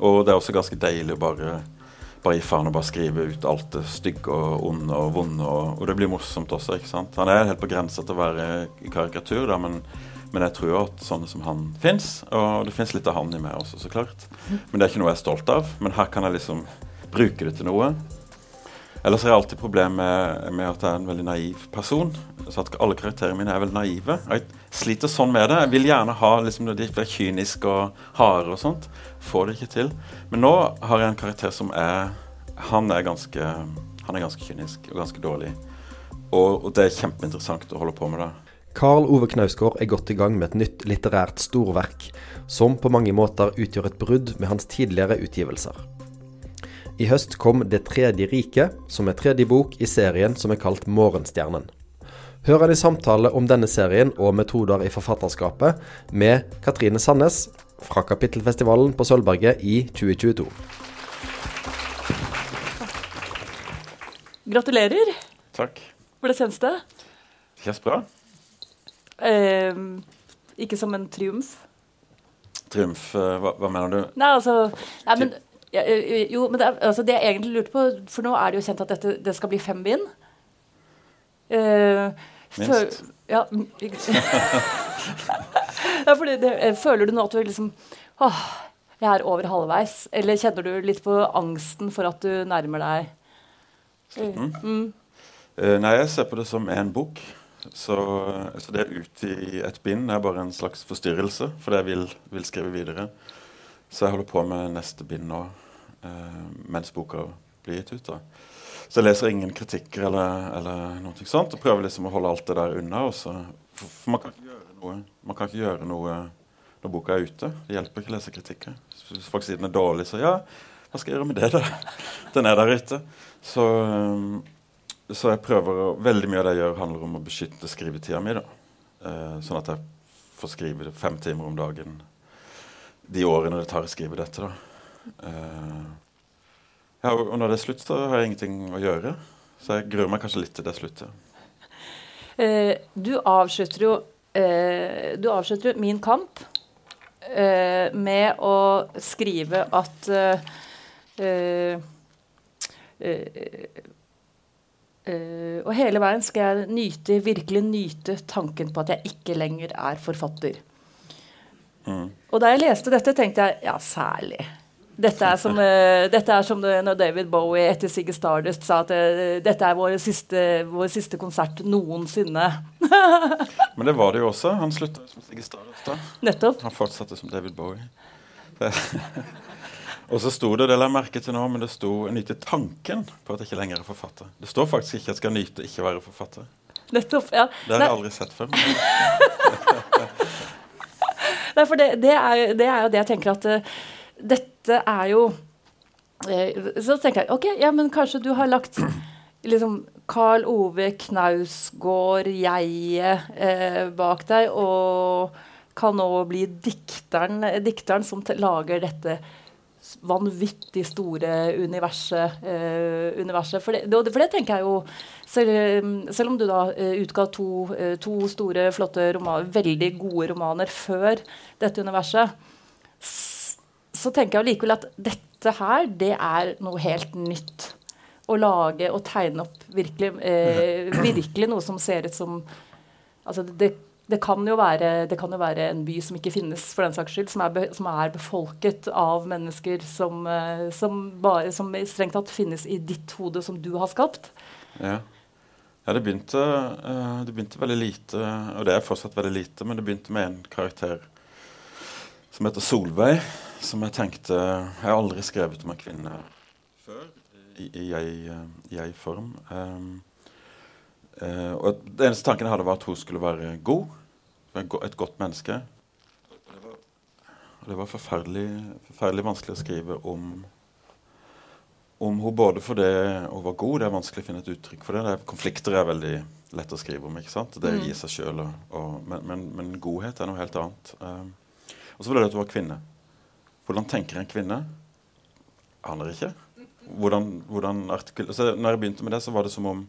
Og det er også ganske deilig å bare, bare gi faen og bare skrive ut alt det stygge og onde og vonde. Og, og, det blir morsomt også, ikke sant. Han er helt på grensa til å være karikatur, da, men, men jeg tror jo at sånne som han fins. Og det fins litt av han i meg også, så klart. Men det er ikke noe jeg er stolt av. Men her kan jeg liksom bruke det til noe. Ellers har jeg alltid problemer med, med, at jeg er en veldig naiv person. Så at Alle karakterene mine er veldig naive. Jeg sliter sånn med det. Jeg vil gjerne ha liksom, de er kyniske og harde og sånt. Får det ikke til. Men nå har jeg en karakter som er Han er ganske, han er ganske kynisk og ganske dårlig. Og, og det er kjempeinteressant å holde på med det. Karl Ove Knausgård er godt i gang med et nytt litterært storverk, som på mange måter utgjør et brudd med hans tidligere utgivelser. I høst kom Det tredje riket, som er tredje bok i serien som er kalt Morgenstjernen. Hør en i samtale om denne serien og metoder i forfatterskapet med Katrine Sandnes fra Kapittelfestivalen på Sølvberget i 2022. Gratulerer. Takk. Hvordan kjennes det? Det kjennes bra. Eh, ikke som en triumf? Triumf, eh, hva, hva mener du? Nei, altså nei, men ja, jo, men det, er, altså det, jeg egentlig lurte på For nå er det jo kjent at dette, det skal bli fem bind. Uh, Minst. ja, ja, det, Føler du nå at du liksom åh, jeg er over halvveis? Eller kjenner du litt på angsten for at du nærmer deg mm. Mm. Uh, nei, jeg ser på det som én bok. Så, så, det ut i et bind er bare en slags forstyrrelse, fordi jeg vil, vil skrive videre. Så jeg holder på med neste bind nå eh, mens boka blir gitt ut. da. Så jeg leser ingen kritikker eller, eller noe sånt, og prøver liksom å holde alt det der unna. Også. For, for man, kan ikke gjøre noe, man kan ikke gjøre noe når boka er ute. Det hjelper ikke å lese kritikker. Hvis folk sier den er dårlig, så ja, hva skal jeg gjøre med det? da? Den er der ute. Så, eh, så jeg prøver å, Veldig mye av det jeg gjør, handler om å beskytte skrivetida mi. da. Eh, sånn at jeg får skrive fem timer om dagen de årene det tar å skrive dette. da. Uh, ja, og når det er slutt, så har jeg ingenting å gjøre. Så jeg gruer meg kanskje litt til det er slutt. Uh, du avslutter jo uh, Du avslutter Min kamp med å skrive at og hele veien skal jeg nyte, virkelig nyte tanken på at jeg ikke lenger er forfatter. Mm. Og da jeg leste dette, tenkte jeg ja, særlig. Dette er som, uh, dette er som det, når David Bowie etter Sigge Stardust sa at uh, dette er vår siste, vår siste konsert noensinne. Men det var det jo også. Han slutta som Sigge Stardust. da. Nettopp. Han fortsatte som David Bowie. og så sto det det la jeg merke til nå, men det sto 'nyte tanken' på at jeg ikke lenger er forfatter. Det står faktisk ikke at jeg skal nyte ikke være forfatter. Nettopp, ja. Det har jeg aldri sett før. Nei, for det, det, er, det, er, jo det jeg tenker at uh, dette er jo uh, Så tenker jeg OK, ja, men kanskje du har lagt liksom Karl Ove Knausgård, jeget, uh, bak deg, og kan nå bli dikteren, dikteren som lager dette vanvittig store universet. Uh, universet. For, det, for, det, tenker jeg jo Selv, selv om du da uh, utga to, uh, to, store, flotte romaner, veldig gode romaner før dette universet, så tenker jeg likevel at dette her, det er noe helt nytt. Å lage og tegne opp virkelig, virkelig noe som ser ut som altså det, det kan, være, det kan, jo være, en by som ikke finnes, for den saks skyld, som er, be, som er befolket av mennesker som, eh, som, bare, som strengt tatt finnes i ditt hode, som du har skapt. Ja, ja det, begynte, uh, det, begynte, veldig lite, og det er fortsatt veldig lite, men det begynte med en karakter som heter Solveig, som jeg tenkte Jeg har aldri skrevet om en kvinne før i, i jeg-form. Jeg um, uh, og det eneste tanken jeg hadde, var at hun skulle være god et godt menneske. Og det var forferdelig, forferdelig, vanskelig å skrive om om hun både fordi hun var god, det er vanskelig å finne et uttrykk for det. det er, konflikter er veldig lett å skrive om. ikke sant? Det gir seg sjøl. Men, men, men, godhet er noe helt annet. Um, og så var det at hun var kvinne. Hvordan tenker en kvinne? Aner ikke. Hvordan, hvordan artikul... Altså, når jeg begynte med det, så var det som om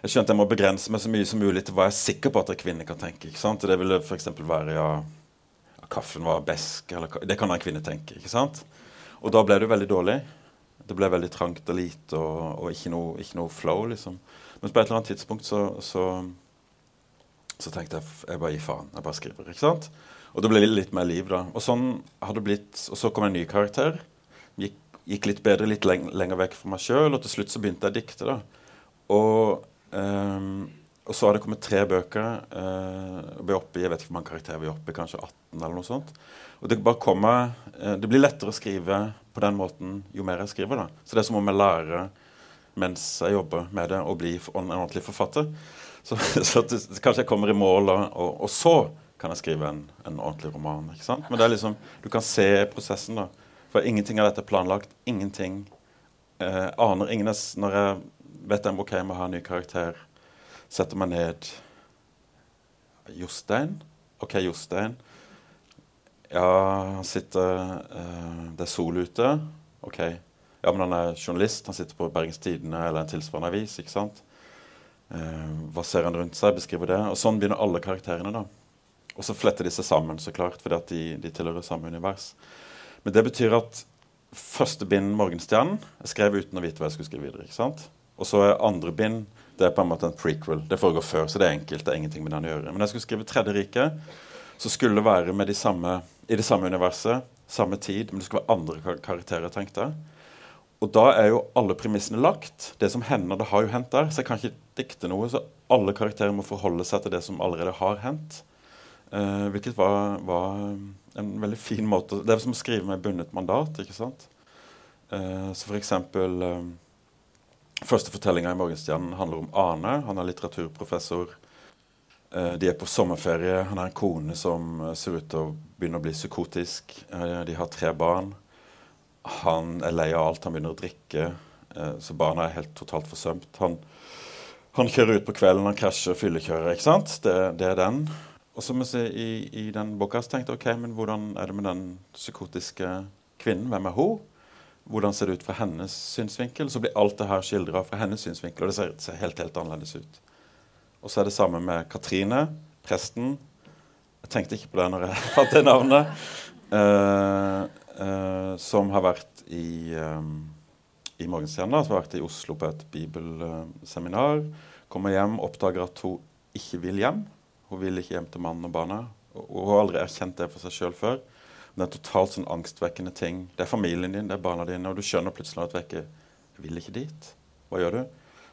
jeg skjønte jeg må begrense meg så mye som mulig til hva jeg er sikker på at en kvinne kan tenke. ikke sant? Det ville f.eks. være ja, kaffen var besk. Eller, det kan en kvinne tenke. ikke sant? Og da ble det veldig dårlig. Det ble veldig trangt og lite og, og ikke, noe, ikke, noe, flow, liksom. Men på et eller annet tidspunkt så, så, så tenkte jeg jeg bare gir faen. Jeg bare skriver. ikke sant? Og det ble litt mer liv, da. Og sånn har det blitt. Og så kom en ny karakter. Gikk, gikk litt bedre, litt leng lenger vekk fra meg sjøl, og til slutt så begynte jeg å dikte. da. Og, og så har det kommet tre bøker. Eh, vi oppe i, Jeg vet ikke hvor mange karakterer vi er oppe i, kanskje 18 eller noe sånt. Og det bare kommer, eh, det blir lettere å skrive på den måten jo mer jeg skriver. da. Så det er som om jeg lærer mens jeg jobber med det, å bli en ordentlig forfatter. Så, så det, kanskje jeg kommer i mål, og, og, så kan jeg skrive en, en, ordentlig roman. ikke sant? Men det er liksom, du kan se prosessen. da. For ingenting av dette er planlagt. Ingenting. Eh, aner ingen Når jeg vet jeg, ok, jeg må ha en ny karakter, setter meg ned Jostein? OK, Jostein. Ja, han sitter uh, Det er sol ute. OK. Ja, men han er journalist. Han sitter på Bergens Tidende eller en tilsvarende avis. ikke sant? Uh, hva ser han rundt seg? Beskriver det. Og sånn begynner alle karakterene. da. Og så fletter de seg sammen, så klart, fordi at de, de tilhører samme univers. Men det betyr at første bind, 'Morgenstjernen', jeg skrev uten å vite hva jeg skulle skrive videre. ikke sant? Og så er andre bind det er på en måte en prequel. Det foregår før, så det er enkelt. det er ingenting med den å gjøre. Men jeg skulle skrive 'Tredje rike', så skulle det være de samme, i det samme universet, samme tid, men det skulle være andre karakterer, tenkte jeg. Og da er jo alle premissene lagt. Det som hender, det har jo hendt der. Så jeg kan ikke dikte noe. Så alle karakterer må forholde seg til det som allerede har hendt. Uh, hvilket var, var, en veldig fin måte Det er som å skrive med bundet mandat. ikke sant? Uh, så for eksempel uh, Første fortellinga i Morgenstjernen handler om Arne. Han er litteraturprofessor Eh, de er på sommerferie. Han har en kone som eh, ser ut til å begynne å bli psykotisk. Eh, de har tre barn. Han er lei av alt. Han begynner å drikke. Så barna er helt totalt forsømt. Han, han kjører ut på kvelden, han krasjer, fyllekjører. ikke sant? Det, det, er den. Og så må jeg i, i den boka så tenkte jeg ok, men hvordan er det med den psykotiske kvinnen? Hvem er hun? Hvordan ser det ut fra hennes synsvinkel? Så blir alt det her skildra fra hennes synsvinkel, og det ser, ser helt, helt annerledes ut. Og så er det samme med Katrine, presten. Jeg tenkte ikke på det når jeg fant det navnet. Uh, uh, som har vært i, um, i Morgenstjerna, som har vært i Oslo på et bibelseminar. Kommer hjem, oppdager at hun ikke vil hjem. Hun vil ikke hjem til mannen og barna. Og hun har aldri erkjent det for seg sjøl før. Det er totalt sånn angstvekkende ting. Det er familien din, det er barna dine, og du skjønner plutselig at du jeg vil ikke dit. Hva gjør du?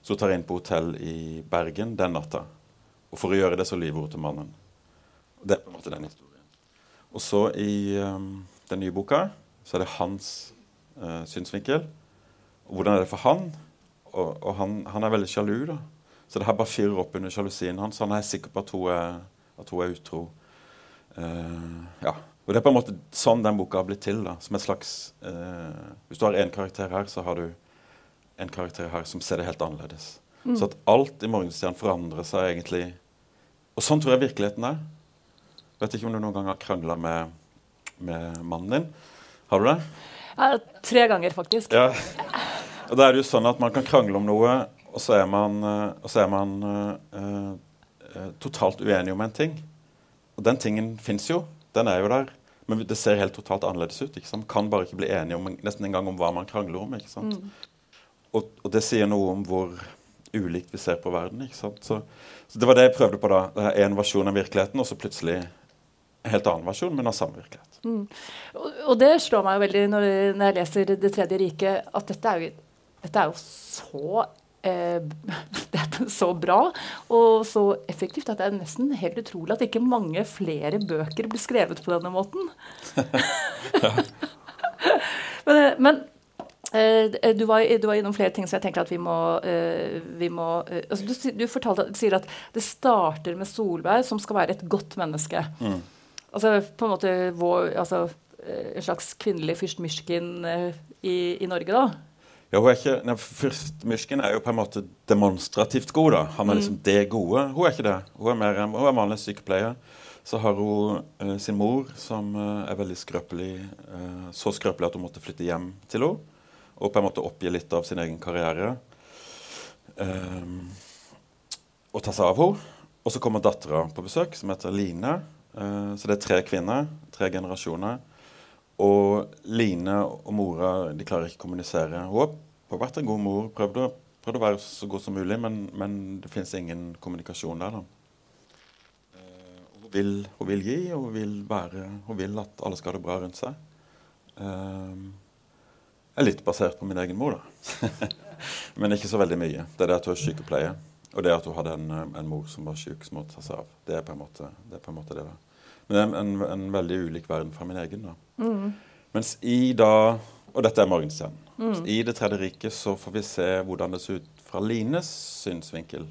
Så tar jeg inn på hotell i Bergen den natta. Og for å gjøre det, så lyver hun til mannen. Og Det er på en måte den historien. Og så i um, den nye boka så er det hans uh, synsvinkel. Og hvordan er det for han? Og, og han, han, er veldig sjalu, da. Så det her bare fyrer opp under sjalusien hans. Han er sikker på at hun er, at hun er utro. Uh, ja. Og det er på en måte sånn den boka har blitt til. da, som et slags, eh, Hvis du har én karakter her, så har du en karakter her som ser det helt annerledes. Mm. Så at alt i Morgenstjernen forandrer seg egentlig. Og sånn tror jeg virkeligheten er. Vet ikke om du noen gang har krangla med, med, mannen din. Har du det? Ja, tre ganger, faktisk. Ja. Og da er det jo sånn at man kan krangle om noe, og så er man, eh, så er man uh, uh, totalt uenig om en ting. Og den tingen fins jo. Den er jo der. Men det ser helt totalt annerledes ut. ikke sant? Kan bare ikke bli enige om, nesten engang om hva man krangler om. ikke sant? Mm og, og, det sier noe om hvor ulikt vi ser på verden. ikke sant? Så, så det var det jeg prøvde på da. Det er En versjon av virkeligheten, og så plutselig en helt annen versjon, men av samme virkelighet. Mm. Og, og, det slår meg jo veldig når, når, jeg leser Det tredje riket, at dette er jo, dette er jo så eh, det er så bra og så effektivt at det er nesten helt utrolig at ikke mange flere bøker blir skrevet på denne måten. men, men Uh, du, var, du, var, innom flere ting, så jeg tenker at vi må, vi må altså du, du, fortalte, du, sier at det starter med Solveig, som skal være et godt menneske. Mm. Altså på en måte vår, altså, en slags kvinnelig fyrst-Myrskin i, i, Norge, da? Ja, hun er ikke, nei, Fyrst-Myrskin er jo på en måte demonstrativt god. da. Han er liksom mm. det gode. Hun er ikke det. Hun er mer hun er vanlig sykepleier. Så har hun sin mor, som er veldig skrøpelig. så skrøpelig at hun måtte flytte hjem til henne og på en måte oppgi litt av sin egen karriere. Um, og ta seg av henne. Og så kommer dattera på besøk, som heter Line. Uh, så det er tre kvinner, tre generasjoner. Og Line og mora de klarer ikke å kommunisere. Hun har, vært en god mor, prøvd å, prøvd å være så god som mulig, men, men det fins ingen kommunikasjon der. da. Eh, hun, vil, hun vil gi, og hun vil, være, hun vil at alle skal ha det bra rundt seg. Jeg er litt basert på min egen mor, da. Men ikke så veldig mye. Det er det at hun er sykepleier, og det at hun hadde en, en mor som var syk, som måtte ta seg av. Det er på en måte det. Er på en måte det da. Men det er en, en, veldig ulik verden fra min egen. da. Mm. Mens i da Og dette er Morgenstjernen. Mm. I Det tredje riket så får vi se hvordan det ser ut fra Lines synsvinkel.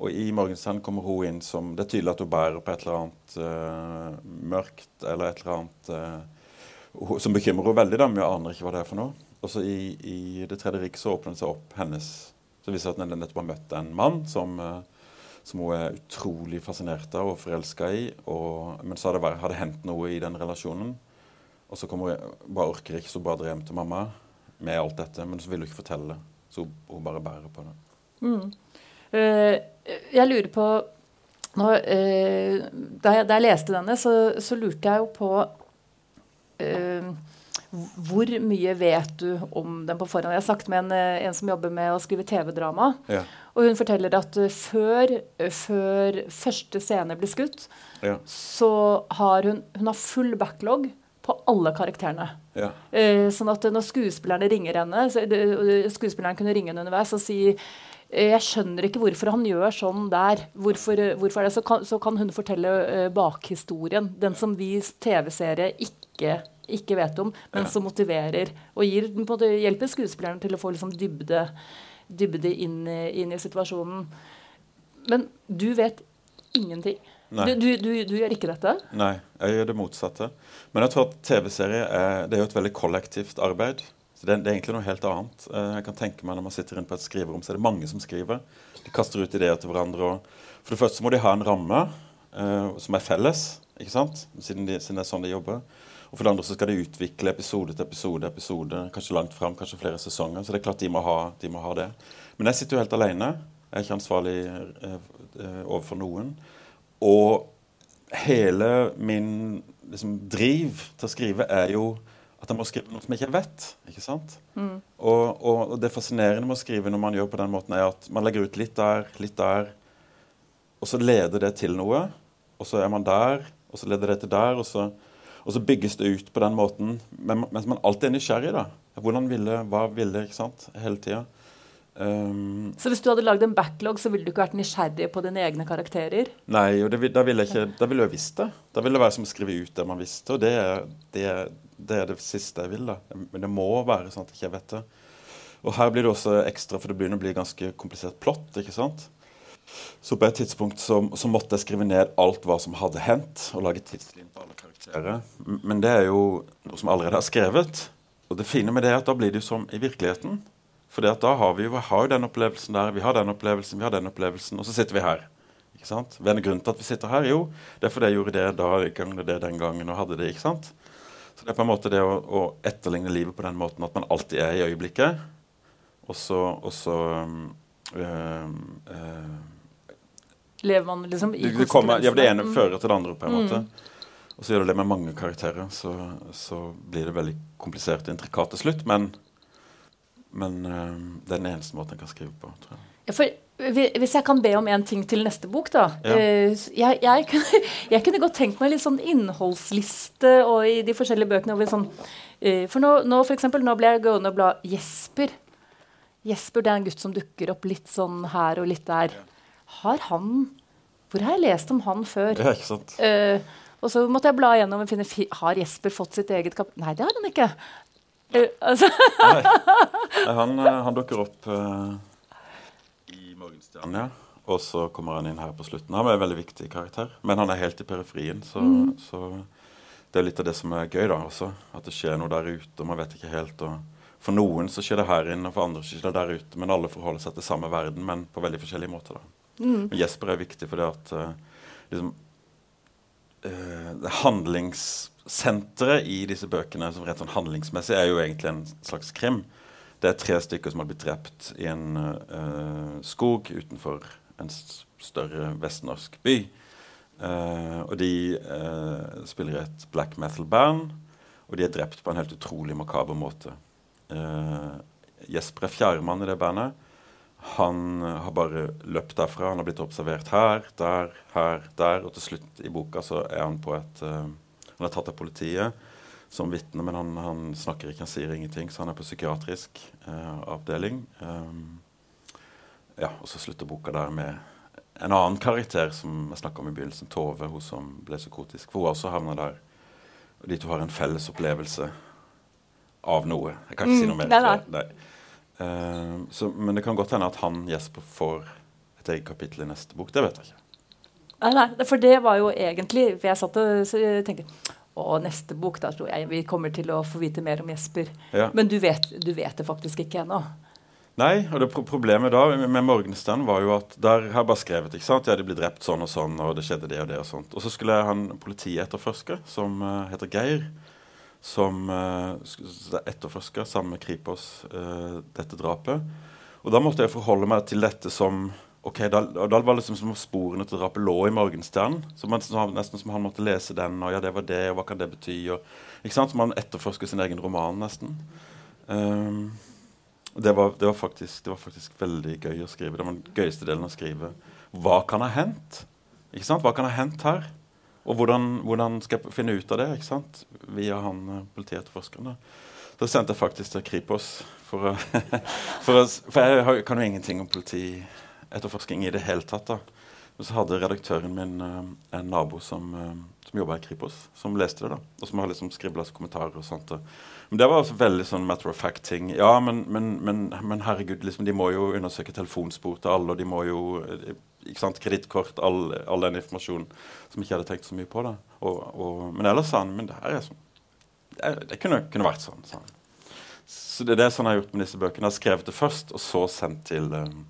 Og i Morgenstjernen kommer hun inn som Det er tydelig at hun bærer på et eller annet uh, mørkt eller et eller annet uh, som bekymrer henne veldig. da, Men jeg aner ikke hva det er for noe. Og så i, i, Det tredje riket så åpner det seg opp hennes Så viser det at hun nettopp har møtt en mann som, uh, som hun er utrolig fascinert av og forelska i. Og, men så har det, hendt noe i den relasjonen. Og så kommer hun, bare orker ikke, så bare drar hjem til mamma med alt dette. Men så vil hun ikke fortelle. Så hun, hun bare bærer på det. Mm. Uh, jeg lurer på nå, uh, da, jeg, da, jeg, leste denne, så, så lurte jeg jo på uh, hvor mye vet du om den på forhånd? Jeg har sagt med en, en som jobber med å skrive TV-drama. Ja. Og hun forteller at uh, før, uh, før, første scene blir skutt, ja. så har hun, hun har full backlog på alle karakterene. Ja. Eh, sånn at når skuespillerne ringer henne så, Skuespilleren kunne ringe henne underveis og si jeg skjønner ikke hvorfor han gjør sånn der. Hvorfor, hvorfor det? Så kan, så kan hun fortelle bakhistorien. Den som vi TV-seere ikke ikke vet om, men ja. som motiverer og gir, hjelper skuespillerne til å få liksom, dybde, dybde inn, inn, i situasjonen. Men du vet ingenting. Du, du, du, du, gjør ikke dette? Nei, jeg gjør det motsatte. Men jeg tror at TV-serie er, det er jo et veldig kollektivt arbeid. Så det, det, er egentlig noe helt annet. Eh, jeg kan tenke meg Når man sitter inne på et skriverom, så er det mange som skriver. De kaster ut ideer til hverandre. for det første må de ha en ramme uh, som er felles, ikke sant? Siden, de, siden det er sånn de jobber. Og for det andre så skal de utvikle episode til episode, episode, kanskje langt fram, kanskje flere sesonger. Så det er klart de må ha, de må ha det. Men jeg sitter jo helt alene. Jeg er ikke ansvarlig eh, eh, overfor noen. Og hele min liksom, driv til å skrive er jo at jeg må skrive noe som jeg ikke vet. ikke sant? Mm. Og, og, og, det fascinerende med å skrive når man gjør på den måten, er at man legger ut litt der, litt der, og så leder det til noe. Og så er man der, og så leder det til der, og så og så bygges det ut på den måten, mens man alltid er nysgjerrig. da. Hvordan ville, hva ville, ikke sant, hele tida. Um, så hvis du hadde lagd en backlog, så ville du ikke vært nysgjerrig på dine egne karakterer? Nei, og det, da ville jeg ikke, da ville jeg visst det. Da ville det være som å skrive ut det man visste, og det det, det, er det siste jeg vil. da. Men det må være sånn at jeg ikke vet det. Og her blir det også ekstra, for det begynner å bli ganske komplisert plott. ikke sant? Så på et tidspunkt så, så måtte jeg skrive ned alt hva som hadde hendt, og lage tidslinje på alle karakterer. Men det er jo noe som allerede er skrevet. Og det fine med det er at da blir det jo som i virkeligheten. For da har vi jo, har den opplevelsen der, vi har den opplevelsen, vi har den opplevelsen, og så sitter vi her. Ikke sant? Hva er grunnen til at vi sitter her? Jo, det er fordi jeg gjorde det da, gang det den gangen og hadde det. ikke sant? Så det er på en måte det å, å etterligne livet på den måten at man alltid er i øyeblikket. Og så, og så øh, øh, lever man liksom i konsekvensene. Ja, det ene fører til det andre, på en måte. Mm. Og så gjør du det med mange karakterer, så, så blir det veldig komplisert og intrikat til slutt. Men, men uh, det er den eneste måten jeg kan skrive på. tror jeg. Ja, for hvis jeg kan be om en ting til neste bok, da. Ja. Uh, jeg, jeg, kunne, jeg, kunne, godt tenkt meg litt sånn innholdsliste og i de forskjellige bøkene. Sånn, uh, for nå, nå, for eksempel, nå ble jeg gående og bla Jesper. Jesper det er en gutt som dukker opp litt sånn her og litt der. Ja. Har han Hvor har jeg lest om han før? Ja, ikke sant. Uh, og så måtte jeg bla gjennom og finne Har Jesper fått sitt eget kap... Nei, det har han ikke. Uh, altså. Nei. Han, eh, han, dukker opp uh, i Morgenstjernen, ja. Og så kommer han inn her på slutten. Han er en veldig viktig karakter. Men han er helt i periferien, så, mm. så det er litt av det som er gøy, da også. At det skjer noe der ute, og man vet ikke helt. Og for noen så skjer det her inne, og for andre så skjer det der ute. Men alle forholder seg til samme verden, men på veldig forskjellige måter. da. Mm. Jesper er viktig fordi at uh, liksom, uh, Handlingssenteret i disse bøkene som rett sånn handlingsmessig er jo egentlig en slags krim. Det er tre stykker som har blitt drept i en uh, skog utenfor en større vestnorsk by. og de spiller i et black metal-band. Og de er drept på en helt utrolig makaber måte. Uh, Jesper er fjerdemann i det bandet. Han har bare løpt derfra. Han har blitt observert her, der, her, der. Og til slutt i boka så er han på et uh, Han er tatt av politiet som vitne, men han, han, snakker ikke, han sier ingenting, så han er på psykiatrisk uh, avdeling. Um, ja, og så slutter boka der med en annen karakter som jeg snakka om i begynnelsen, Tove, hun som ble psykotisk. For hun også havna der. De to har en felles opplevelse av noe. Jeg kan ikke mm, si noe mer. Nei, nei. Uh, så, men det kan godt hende at han, Jesper, får et eget kapittel i neste bok. Det vet jeg ikke. Nei, nei, for det var jo egentlig For jeg satt og tenkte og neste bok, da tror jeg vi kommer til å få vite mer om Jesper. Ja. Men du vet, du vet det faktisk ikke ennå. Nei, og det problemet da med Morgenstern var jo at der har jeg bare skrevet ikke sant? Ja, de ble drept sånn og sånn, og det skjedde det og det og sånt. Og så skulle jeg ha en politietterforsker som uh, heter Geir, som uh, etterforska sammen med Kripos uh, dette drapet. Og da måtte jeg forholde meg til dette som ok, Da, da var liksom som sporene til drapet lå i Morgenstern. Så man, nesten som han måtte lese den, og ja, det var det, og hva kan det bety? Og, ikke sant? Så man etterforsker sin egen roman, nesten. Um, det var, det, var faktisk, det var, faktisk, veldig gøy å skrive. Det var den gøyeste delen å skrive. Hva kan ha hendt? Ikke sant? Hva kan ha hendt her? Og hvordan, hvordan, skal jeg finne ut av det ikke sant? via han eh, politietterforskeren? Da sendte jeg faktisk til Kripos. For, for, for jeg kan jo ingenting om politietterforsking i det hele tatt. da. Men så hadde redaktøren min uh, en nabo som, uh, som jobba i Kripos, som leste det. da, Og som har liksom skribla kommentarer og sånt. da. men det var altså veldig sånn matter of fact-ting. Ja, men, men, men, men, herregud, liksom, de må jo undersøke telefonspor til alle, og de må jo Kredittkort, all, all, den informasjonen som ikke hadde tenkt så mye på. det. Og, og, men ellers sa han men det her er sånn Det, det kunne, kunne, vært sånn. sa han. Så det er det sånn jeg har gjort med disse bøkene. Jeg har skrevet det først, og så sendt til, um,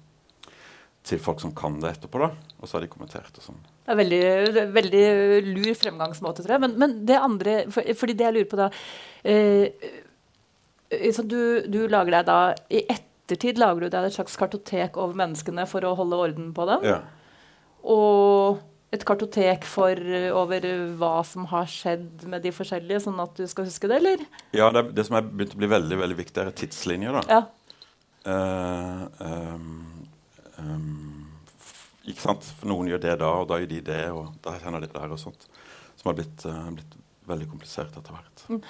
til folk som kan det etterpå. da, Og så har de kommentert og sånn. Det er veldig, veldig lur fremgangsmåte, tror jeg. Men, men det andre for, fordi det jeg lurer på da eh, eh du, du, lager deg da I ettertid lager du deg et slags kartotek over menneskene for å holde orden på dem. Ja. Og et kartotek for, over hva som har skjedd med de forskjellige, sånn at du skal huske det, eller? Ja, det, det som er begynt å bli veldig veldig viktig, er tidslinjer. da. Ja. Uh, um, um, ikke sant? For noen gjør det da, og da gjør de det, og da kjenner de det her og sånt. Som har blitt, uh, blitt veldig komplisert etter hvert. Mm.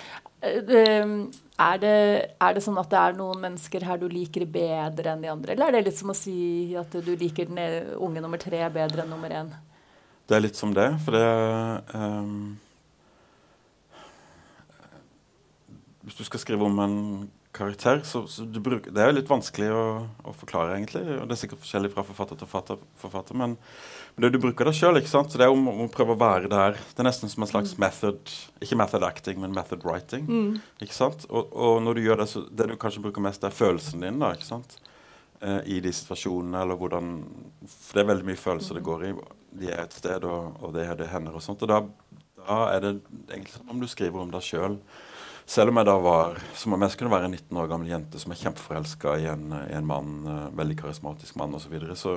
Eh, er, det, er, det, sånn at det er noen mennesker her du liker bedre enn de andre? Eller er det litt som å si at du liker den unge nummer tre bedre enn nummer én? Det er litt som det, for det um, Hvis du skal skrive om en karakter. Så, så bruker, det er litt vanskelig å, å, forklare, egentlig. og Det er sikkert forskjellig fra forfatter til forfatter, forfatter men, men det, du bruker det sjøl. Så det er om, om, å prøve å være der. Det er nesten som en slags mm. method Ikke method acting, men method writing. Mm. ikke sant? Og, og, når du gjør det, så det du kanskje bruker mest, er følelsen din. da, ikke sant? Eh, I de situasjonene, eller hvordan For det er veldig mye følelser det mm. går i. De er et sted, og, og det, det hender og sånt. Og da, da er det egentlig som om du skriver om deg sjøl. Selv om jeg da var som om jeg skulle være en 19 år gammel jente som er kjempeforelska i, i, en mann, uh, veldig karismatisk mann osv., så, videre, så,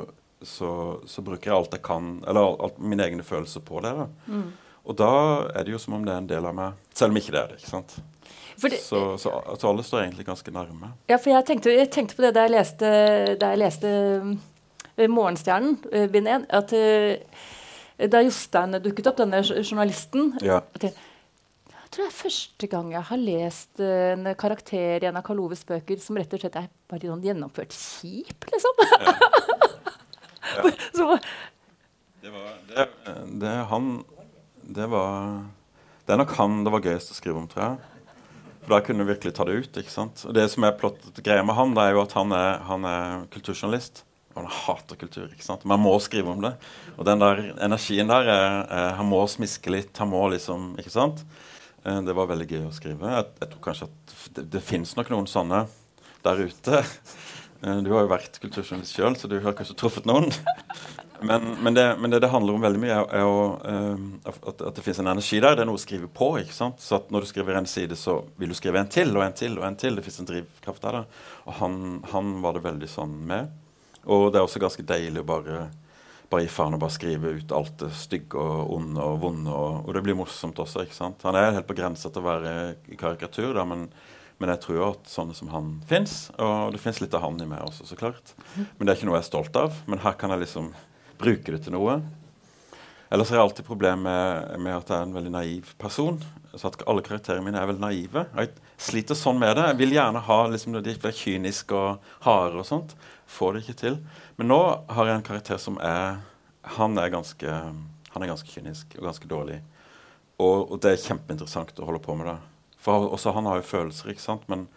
så så bruker jeg alt jeg kan, eller alt, mine egne følelser på det. da. Mm. Og da er det jo som om det er en del av meg, selv om ikke det er det. ikke sant? Det, så, så, så, alle står egentlig ganske nærme. Ja, for jeg tenkte, jeg tenkte på det da jeg leste, da jeg leste uh, Morgenstjernen, uh, bind 1, at uh, da Jostein dukket opp, denne journalisten ja. at jeg, tror det er første gang jeg har lest en karakter i en av Karl Oves bøker som rett og slett er bare sånn gjennomført kjip, liksom. Ja. ja. Det var det, det, han Det var Det er nok han det var gøyest å skrive om, tror jeg. For da kunne du virkelig ta det ut. ikke sant? Og Det som er plottet greia med han, det er jo at han er, han er kulturjournalist. Og han hater kultur. ikke sant? Man må skrive om det. Og den der energien der er, er, Han må smiske litt. Han må liksom Ikke sant? Eh, det var veldig gøy å skrive. Jeg, jeg tror kanskje at det, det fins nok noen sånne der ute. Eh, du har jo vært kulturjournalist sjøl, så du har kanskje truffet noen. Men, men, det, men det, det, handler om veldig mye, er, er uh, at, at, det finnes en energi der. Det er noe å skrive på. ikke sant? Så at når du skriver en side, så vil du skrive en til og en til og en til. Det fins en drivkraft der. Og han, han, var det veldig sånn med. Og det er også ganske deilig å bare bare gi faen og bare skrive ut alt det stygge og onde og vonde. Og, og, det blir morsomt også. ikke sant? Han er helt på grensa til å være karikatur, da, men, men jeg tror at sånne som han fins. Og det fins litt av han i meg også, så klart. Men det er ikke noe jeg er stolt av. Men her kan jeg liksom bruke det til noe. Ellers har jeg alltid problemer med, med, at jeg er en veldig naiv person. Så at Alle karakterene mine er veldig naive. Jeg sliter sånn med det. Jeg vil gjerne ha liksom, de blir kyniske og harde og sånt. Får det ikke til. Men nå har jeg en karakter som er Han er ganske, han er ganske kynisk og ganske dårlig. Og, og, det er kjempeinteressant å holde på med det. For også han har jo følelser, ikke sant? Men,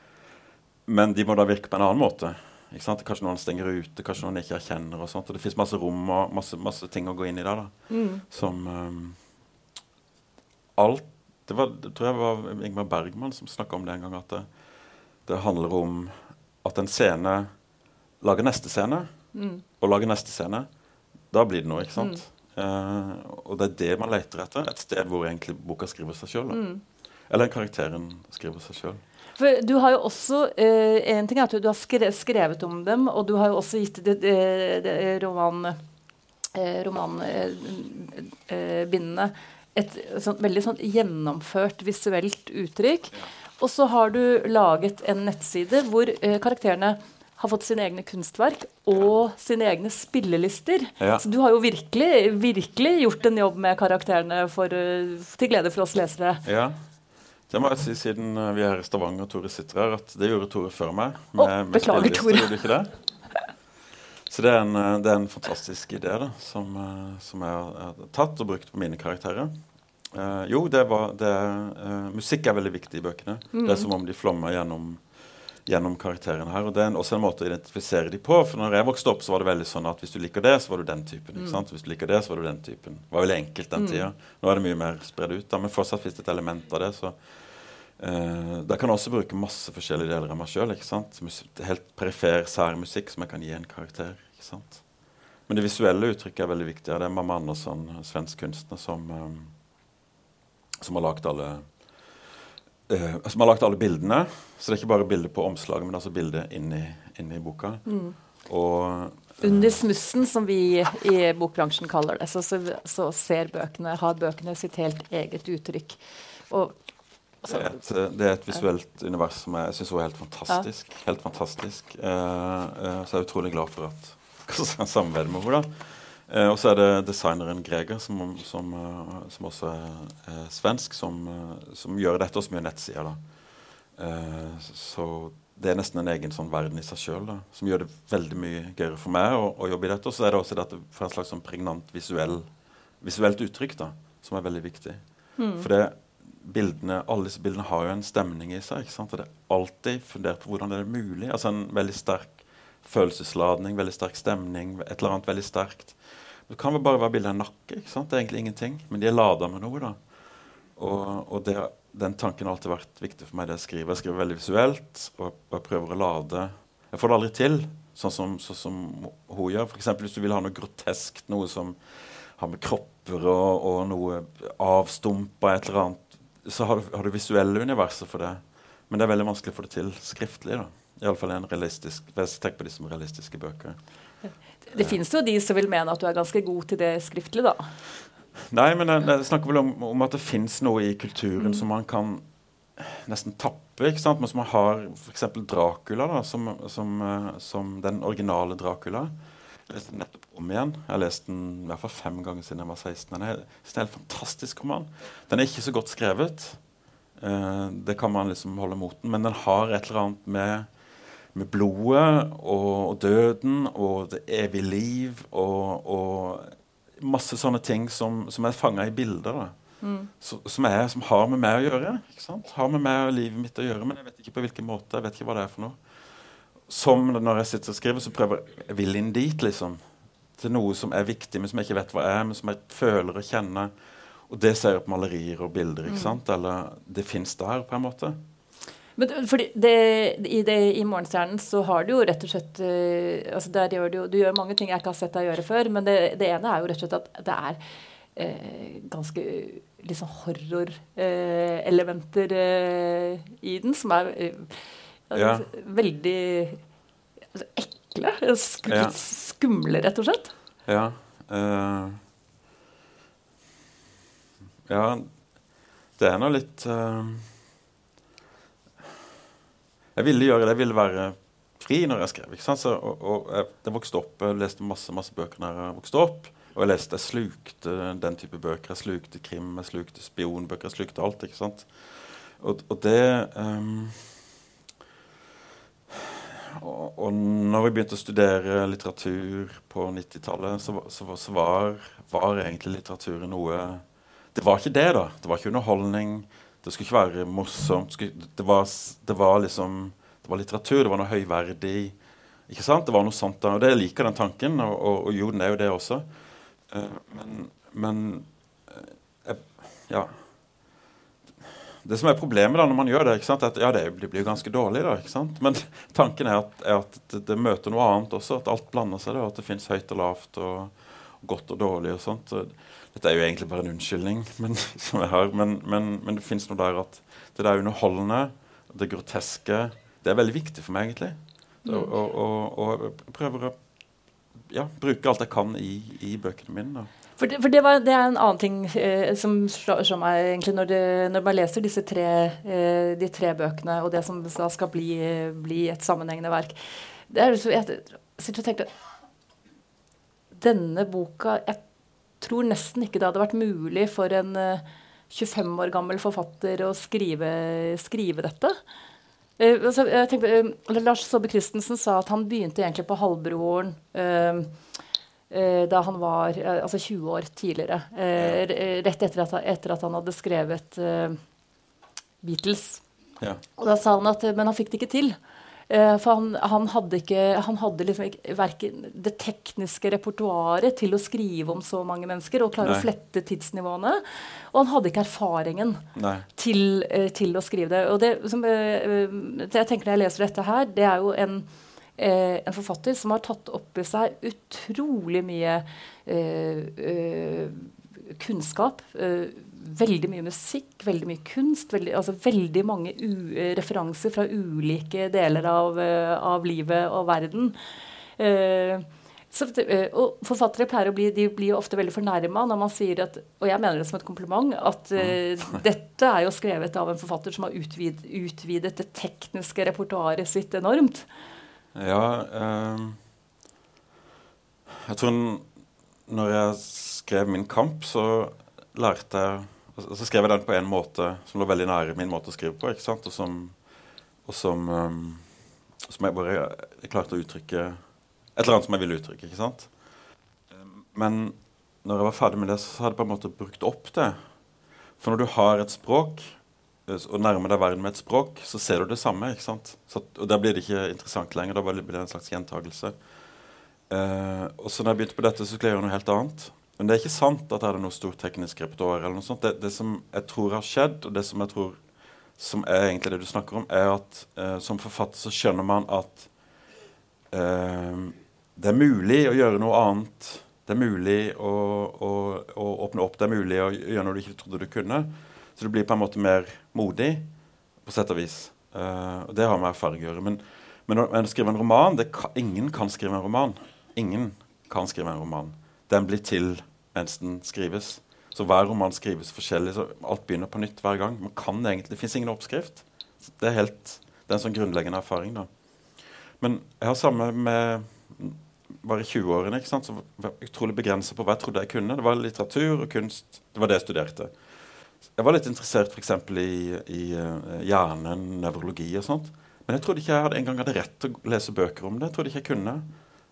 men de må da virke på en annen måte. ikke sant? Kanskje noen stenger ute, kanskje noen ikke erkjenner. og sånt, og Det fins masse rom og masse, masse, ting å gå inn i der. da, mm. Som um, Alt det, var, det tror jeg var Ingmar Bergman som snakka om det en gang. At det, det, handler om at en scene lager neste scene, mm. og lager neste scene. Da blir det noe, ikke sant? Mm. Uh, og det er det man leter etter. Et sted hvor egentlig boka skriver seg sjøl. Mm. Eller karakteren skriver seg sjøl. For du har jo også eh, En ting er at du har skrevet om dem, og du har jo også gitt det, det, det roman, eh, romanbindene eh, et sånt, veldig sånn gjennomført visuelt uttrykk. Og så har du laget en nettside hvor eh, karakterene har fått sine egne kunstverk og sine egne spillelister. Ja. Så du har jo virkelig, virkelig gjort en jobb med karakterene for, eh, til glede for oss lesere. Ja. Det må jeg si siden eh, vi er i Stavanger og Tore sitter her, at det gjorde Tore før meg. Med, oh, beklager, Tore. Gjorde ikke det? Så det er, en, eh, det er en fantastisk idé da, som, eh, som jeg har tatt og brukt på mine karakterer. Uh, jo, det var, det, uh, musikk er veldig viktig i bøkene. Mm. Det er som om de flommer gjennom, gjennom karakterene her. Og det er også en måte å identifisere de på. For når jeg vokste opp, så var det veldig sånn at hvis du liker det, så var du den typen. ikke mm. sant? Hvis du liker det, så var du den typen. Det var veldig enkelt den mm. tida. Nå er det mye mer spredd ut. da, Men fortsatt fins det et element av det. så Uh, der kan jeg også bruke masse forskjellige deler av meg sjøl. Helt perifer, sær musikk som jeg kan gi en karakter. ikke sant? Men det visuelle uttrykket er veldig viktig. Det er Mamma Andersson, svensk kunstner, som, um, som har lagd alle uh, har lagt alle bildene. Så det er ikke bare bilder på omslaget, men også bilder inni, inni boka. Mm. Og under smussen, som vi i bokbransjen kaller det, så, så, så ser bøkene, har bøkene sitt helt eget uttrykk. Og det er, et, det er et visuelt univers som jeg syns er helt fantastisk. Helt fantastisk. Uh, uh, så jeg er utrolig glad for at samarbeidet med henne. Uh, og så er det designeren Greger, som, som, som også er, er svensk, som, som, gjør dette også mye nettsider. så det er nesten en egen sånn verden i seg sjøl som gjør det veldig mye gøyere for meg å, å jobbe i dette. Og så er det også dette for et slags sånn pregnant visuell, visuelt uttrykk da, som er veldig viktig. Mm. For det bildene, alle disse bildene har jo en stemning i seg. ikke sant? Og det er alltid fundert på hvordan det er mulig. Altså En veldig sterk følelsesladning, veldig sterk stemning, et eller annet veldig sterkt. Det kan vel bare være bilde av en nakke. ikke sant? Det er egentlig ingenting. Men de er lada med noe. da. Og, og det, den tanken har alltid vært viktig for meg. det Jeg skriver Jeg skriver veldig visuelt og jeg prøver å lade Jeg får det aldri til, sånn som, sånn som hun gjør. F.eks. hvis du vil ha noe groteskt, noe som har med kropper og, og noe avstumpa et eller annet så har du, har du visuelle universet for det. Men det er veldig vanskelig å få det til skriftlig. da. Iallfall en realistisk Tenk på de som realistiske bøker. Det finnes jo de som vil mene at du er ganske god til det skriftlig, da. Nei, men jeg, jeg snakker vel om, om at det fins noe i kulturen mm. som man kan nesten tappe. ikke sant? Men som man har f.eks. Dracula, da, som, som, eh, som, den originale Dracula. Jeg leste den nettopp om igjen. Jeg har lest den i hvert fall fem ganger siden jeg var 16. Den er, det er en fantastisk roman. Den er ikke så godt skrevet. Uh, det kan man liksom holde mot den, men den har et eller annet med, med blodet og, døden og det evige liv og, og masse sånne ting som, som er fanga i bilder. Mm. Så, som, er, som, har med meg å gjøre. Har med meg og livet mitt å gjøre, men jeg vet ikke på hvilken måte. jeg vet ikke hva det er for noe som når jeg sitter og skriver, så prøver jeg vil inn dit, liksom. Til noe som er viktig, men som jeg ikke vet hva er, men som jeg føler og kjenner. Og det ser jeg på malerier og bilder. ikke mm. sant? Eller det fins der, på en måte. Men fordi det, i, det, I Morgenstjernen så har du jo rett og slett altså der gjør du, du gjør mange ting jeg ikke har sett deg gjøre før, men det, det ene er jo rett og slett at det er eh, ganske liksom horrorelementer uh, i den, som er ja. Veldig altså, ekle. Sk ja. Skumle, rett og slett. Ja. Uh, ja, det er nå litt uh, Jeg ville gjøre det. Jeg ville være fri når jeg skrev. ikke sant? Så, og, og jeg, jeg, vokste opp, jeg leste masse masse bøker når jeg vokste opp. Og jeg leste, jeg slukte den type bøker. Jeg slukte krim, jeg slukte spionbøker. Jeg slukte alt. ikke sant? Og, og det um, og, og når vi begynte å studere litteratur på 90-tallet, så, så, så var, var, egentlig litteraturen noe Det var ikke det, da. Det var ikke underholdning. Det skulle ikke være morsomt. Det var, det var liksom Det var litteratur. Det var noe høyverdig. Ikke sant? Det var noe sånt da, og det liker den tanken, og, og, og jo, er jo det også. Uh, men, men jeg, Ja det som er problemet da når man gjør det, ikke sant, at ja, det blir jo ganske dårlig. da, ikke sant? Men tanken er at, er at det, det, møter noe annet også. At alt blander seg. da, At det fins høyt og lavt og godt og dårlig. og sånt. Dette er jo egentlig bare en unnskyldning men, som jeg har, men, men, men det fins noe der at det der underholdende, det groteske, det er veldig viktig for meg, egentlig. Og, Og, og, og, jeg prøver å ja, bruke alt jeg kan i, i bøkene mine. da. For, det, for det, var, det, er en annen ting eh, som slår meg egentlig når, det, når, man leser disse tre, eh, de tre bøkene, og det som da skal bli, bli et sammenhengende verk. Det er så, jeg sitter og tenker Denne boka Jeg tror nesten ikke det hadde vært mulig for en eh, 25 år gammel forfatter å skrive, skrive dette. Eh, altså, tenker, eh, Lars Saabye Christensen sa at han begynte egentlig på Halvbroren. Eh, Eh, da han var eh, altså 20 år tidligere. Eh, rett etter at, etter at, han hadde skrevet Beatles. Ja. Og da sa han at Men han fikk det ikke til. For han, han, hadde ikke Han hadde liksom ikke verken det tekniske repertoaret til å skrive om så mange mennesker og klare Nei. å flette tidsnivåene. Og han hadde ikke erfaringen til, til, å skrive det. Og det som jeg tenker når jeg leser dette her, det er jo en eh, en forfatter som har tatt opp i seg utrolig mye eh, eh kunnskap. Eh, veldig mye musikk, veldig mye kunst. Veldig, altså veldig mange referanser fra ulike deler av, eh, av livet og verden. Så, og Forfattere pleier å bli, de blir ofte veldig fornærma når man sier at og jeg mener det som et kompliment, at uh, dette er jo skrevet av en forfatter som har utvid, utvidet det tekniske repertoaret sitt enormt. Ja eh, Jeg tror når jeg skrev min kamp, så lærte jeg Så skrev jeg den på en måte som lå veldig nære min måte å skrive på. ikke sant? Og som, og som, um, som jeg bare jeg klarte å uttrykke Et eller annet som jeg ville uttrykke. ikke sant? Men når jeg var ferdig med det, så hadde jeg på en måte brukt opp det. For når du har et språk og nærmer deg verden med et språk, så ser du det samme. ikke sant? Så, og Da blir det ikke interessant lenger. Da blir det en slags gjentagelse. Uh, og så når jeg begynte på dette, så skulle jeg gjøre noe helt annet. Men det er ikke sant at jeg hadde noe stort teknisk repertoar. eller noe sånt. Det, det, som jeg tror har skjedd, og det som jeg tror som er egentlig det du snakker om, er at eh, som forfatter så skjønner man at eh, det er mulig å gjøre noe annet. Det er mulig å, å, å åpne opp. Det er mulig å gjøre noe du ikke trodde du kunne. Så du blir på en måte mer modig, på sett og vis. Eh, og det har med erfaring å gjøre. Men, men å skrive en roman kan, Ingen kan skrive en roman. Ingen kan skrive en roman. Den blir til mens den skrives. Så hver roman skrives forskjellig. så Alt begynner på nytt hver gang. Man kan egentlig, Det fins ingen oppskrift. Det er, helt, det er en sånn grunnleggende erfaring. da. Men jeg har samme med bare i 20-årene. ikke sant, så var jeg utrolig begrensa på hva jeg trodde jeg kunne. Det var litteratur og kunst. Det var det jeg studerte. Jeg var litt interessert f.eks. i, i uh, hjernen, nevrologi og sånt. Men jeg trodde ikke jeg hadde, en gang hadde rett til å lese bøker om det. Jeg trodde ikke jeg kunne.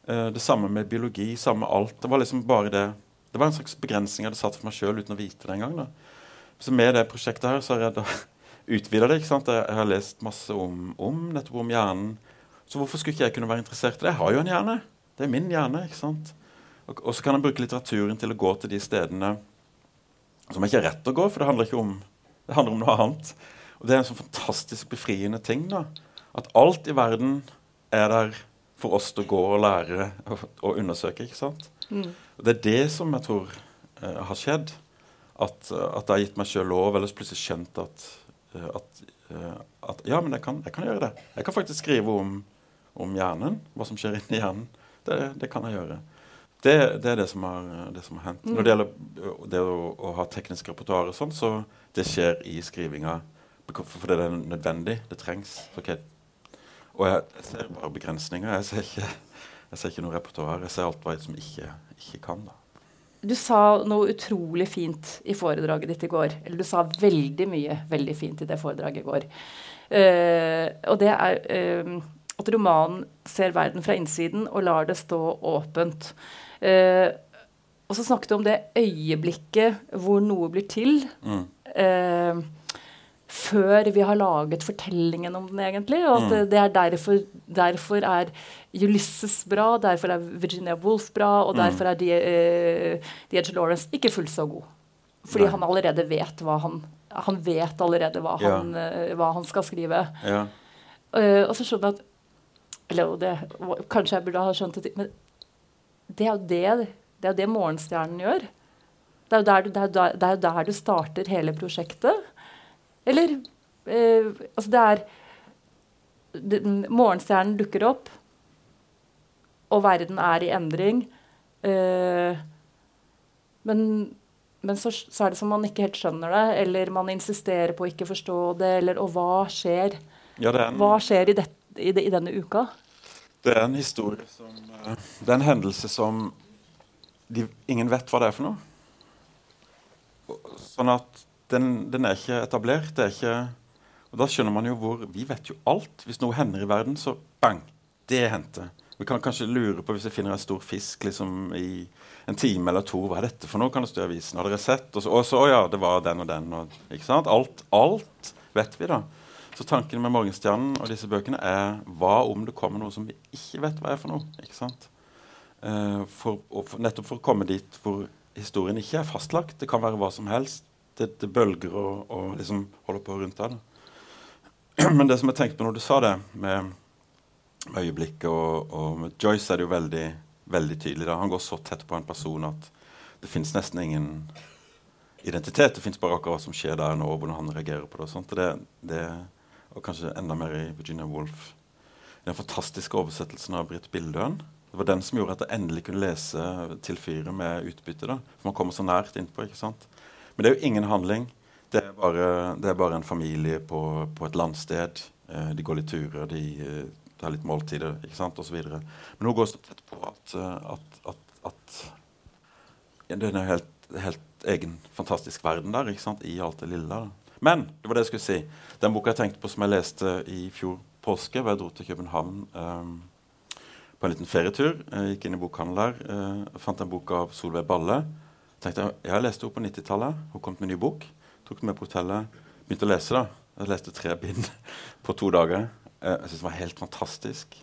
Uh, det samme med biologi, samme alt. Det var liksom bare det. Det var en slags begrensning jeg hadde satt for meg sjøl uten å vite det engang. Så med det prosjektet her så har jeg da utvida det. ikke sant? Jeg har lest masse om, om nettopp om hjernen. Så hvorfor skulle ikke jeg kunne være interessert i det? Jeg har jo en hjerne. Det er min hjerne. ikke sant? Og, og så kan jeg bruke litteraturen til å gå til de stedene som ikke er rett å gå, for det handler ikke om, det handler om noe annet. Og Det er en sånn fantastisk befriende ting. da, At alt i verden er der for oss til å gå og lære og, og undersøke. ikke sant? Mm. Det er det som jeg tror uh, har skjedd. At, uh, at jeg har gitt meg sjøl lov, eller plutselig skjønt at, uh, at, at, ja, men jeg kan, jeg kan, gjøre det. Jeg kan faktisk skrive om, om hjernen, hva som skjer inni hjernen. Det, det kan jeg gjøre. Det, det er det som har, det som har hendt. Når det gjelder det å, å ha teknisk repertoar og sånn, så det skjer i skrivinga for- fordi det er nødvendig. Det trengs. Ok. Og jeg, ser bare begrensninger. Jeg ser ikke, jeg ser ikke noe repertoar. Jeg ser alt hva jeg som ikke, ikke kan. da. Du sa noe utrolig fint i foredraget ditt i går. Eller du sa veldig mye veldig fint i det foredraget i går. Uh, og det er uh, at romanen ser verden fra innsiden og lar det stå åpent. Uh, og så snakket du om det øyeblikket hvor noe blir til. Mm. Eh, før vi har laget fortellingen om den, egentlig. Og at Mm. det er derfor, derfor er Ulysses bra, derfor er Virginia Woolf bra, og Mm. derfor er uh, Lawrence ikke fullt så god. Fordi Nei. han allerede vet hva han Han vet allerede hva, Ja. han, uh, hva han skal skrive. Ja. Uh, og så skjønner jeg at Eller det, kanskje jeg burde ha skjønt det, men det er jo det, det, er det Morgenstjernen gjør. Det er jo der, er, der, er der du starter hele prosjektet. Eller eh, Altså, det er det, Morgenstjernen dukker opp, og verden er i endring. Eh, men men så, så er det som man ikke helt skjønner det, eller man insisterer på å ikke forstå det, eller Og hva skjer? ja, en, Hva skjer i, det, i, i denne uka? Det er en historie som eh, Det er en hendelse som de, ingen vet hva det er for noe. Sånn at den, den er ikke etablert. Er ikke Og da skjønner man jo hvor Vi vet jo alt. Hvis noe hender i verden, så bang! Det hendte. Vi kan kanskje lure på hvis jeg finner en stor fisk liksom i en time eller to. Hva er dette for noe? Kan det stå i avisen. Har dere sett? Og så, og så ja, det var den og den. Og, ikke sant? Alt, alt vet vi, da. Så tanken med Morgenstjernen og disse bøkene er hva om det kommer noe som vi ikke vet hva er for noe? ikke sant? Eh, for, for, nettopp for å komme dit hvor historien ikke er fastlagt. Det kan være hva som helst. Det, det bølger og, og liksom holder på rundt der. Da. Men det som jeg tenkte på når du sa det, med øyeblikket og, og med Joyce er det jo veldig, veldig tydelig. da. Han går så tett på en person at det fins nesten ingen identitet. Det fins bare akkurat hva som skjer der nå, hvordan han reagerer på det. Og sånt. Det, det, og kanskje enda mer i Virginia Woolf. Den fantastiske oversettelsen av Britt Bildøen. Det var den som gjorde at jeg endelig kunne lese til fyret med utbytte. da. For man kommer så nært innpå. ikke sant? Men det er jo ingen handling. Det er bare, det er bare en familie på, på et landsted. Eh, de går litt turer, de eh, tar litt måltider ikke sant, osv. Men hun går så tett på at, eh, at, at, at ja, Det er en helt, helt egen, fantastisk verden der, ikke sant, i alt det lille. da. Men det var det jeg skulle si. Den boka jeg tenkte på som jeg leste i fjor påske, hvor jeg dro til København eh, på en liten ferietur. Jeg gikk inn i bokhandelen der, eh, fant en bok av Solveig Balle. Tenkte Jeg jeg leste henne på 90-tallet. Hun kom med en ny bok. Tok den med på hotellet. Begynte å lese. da. Jeg leste tre bind på to dager. Eh, jeg syns det var helt fantastisk.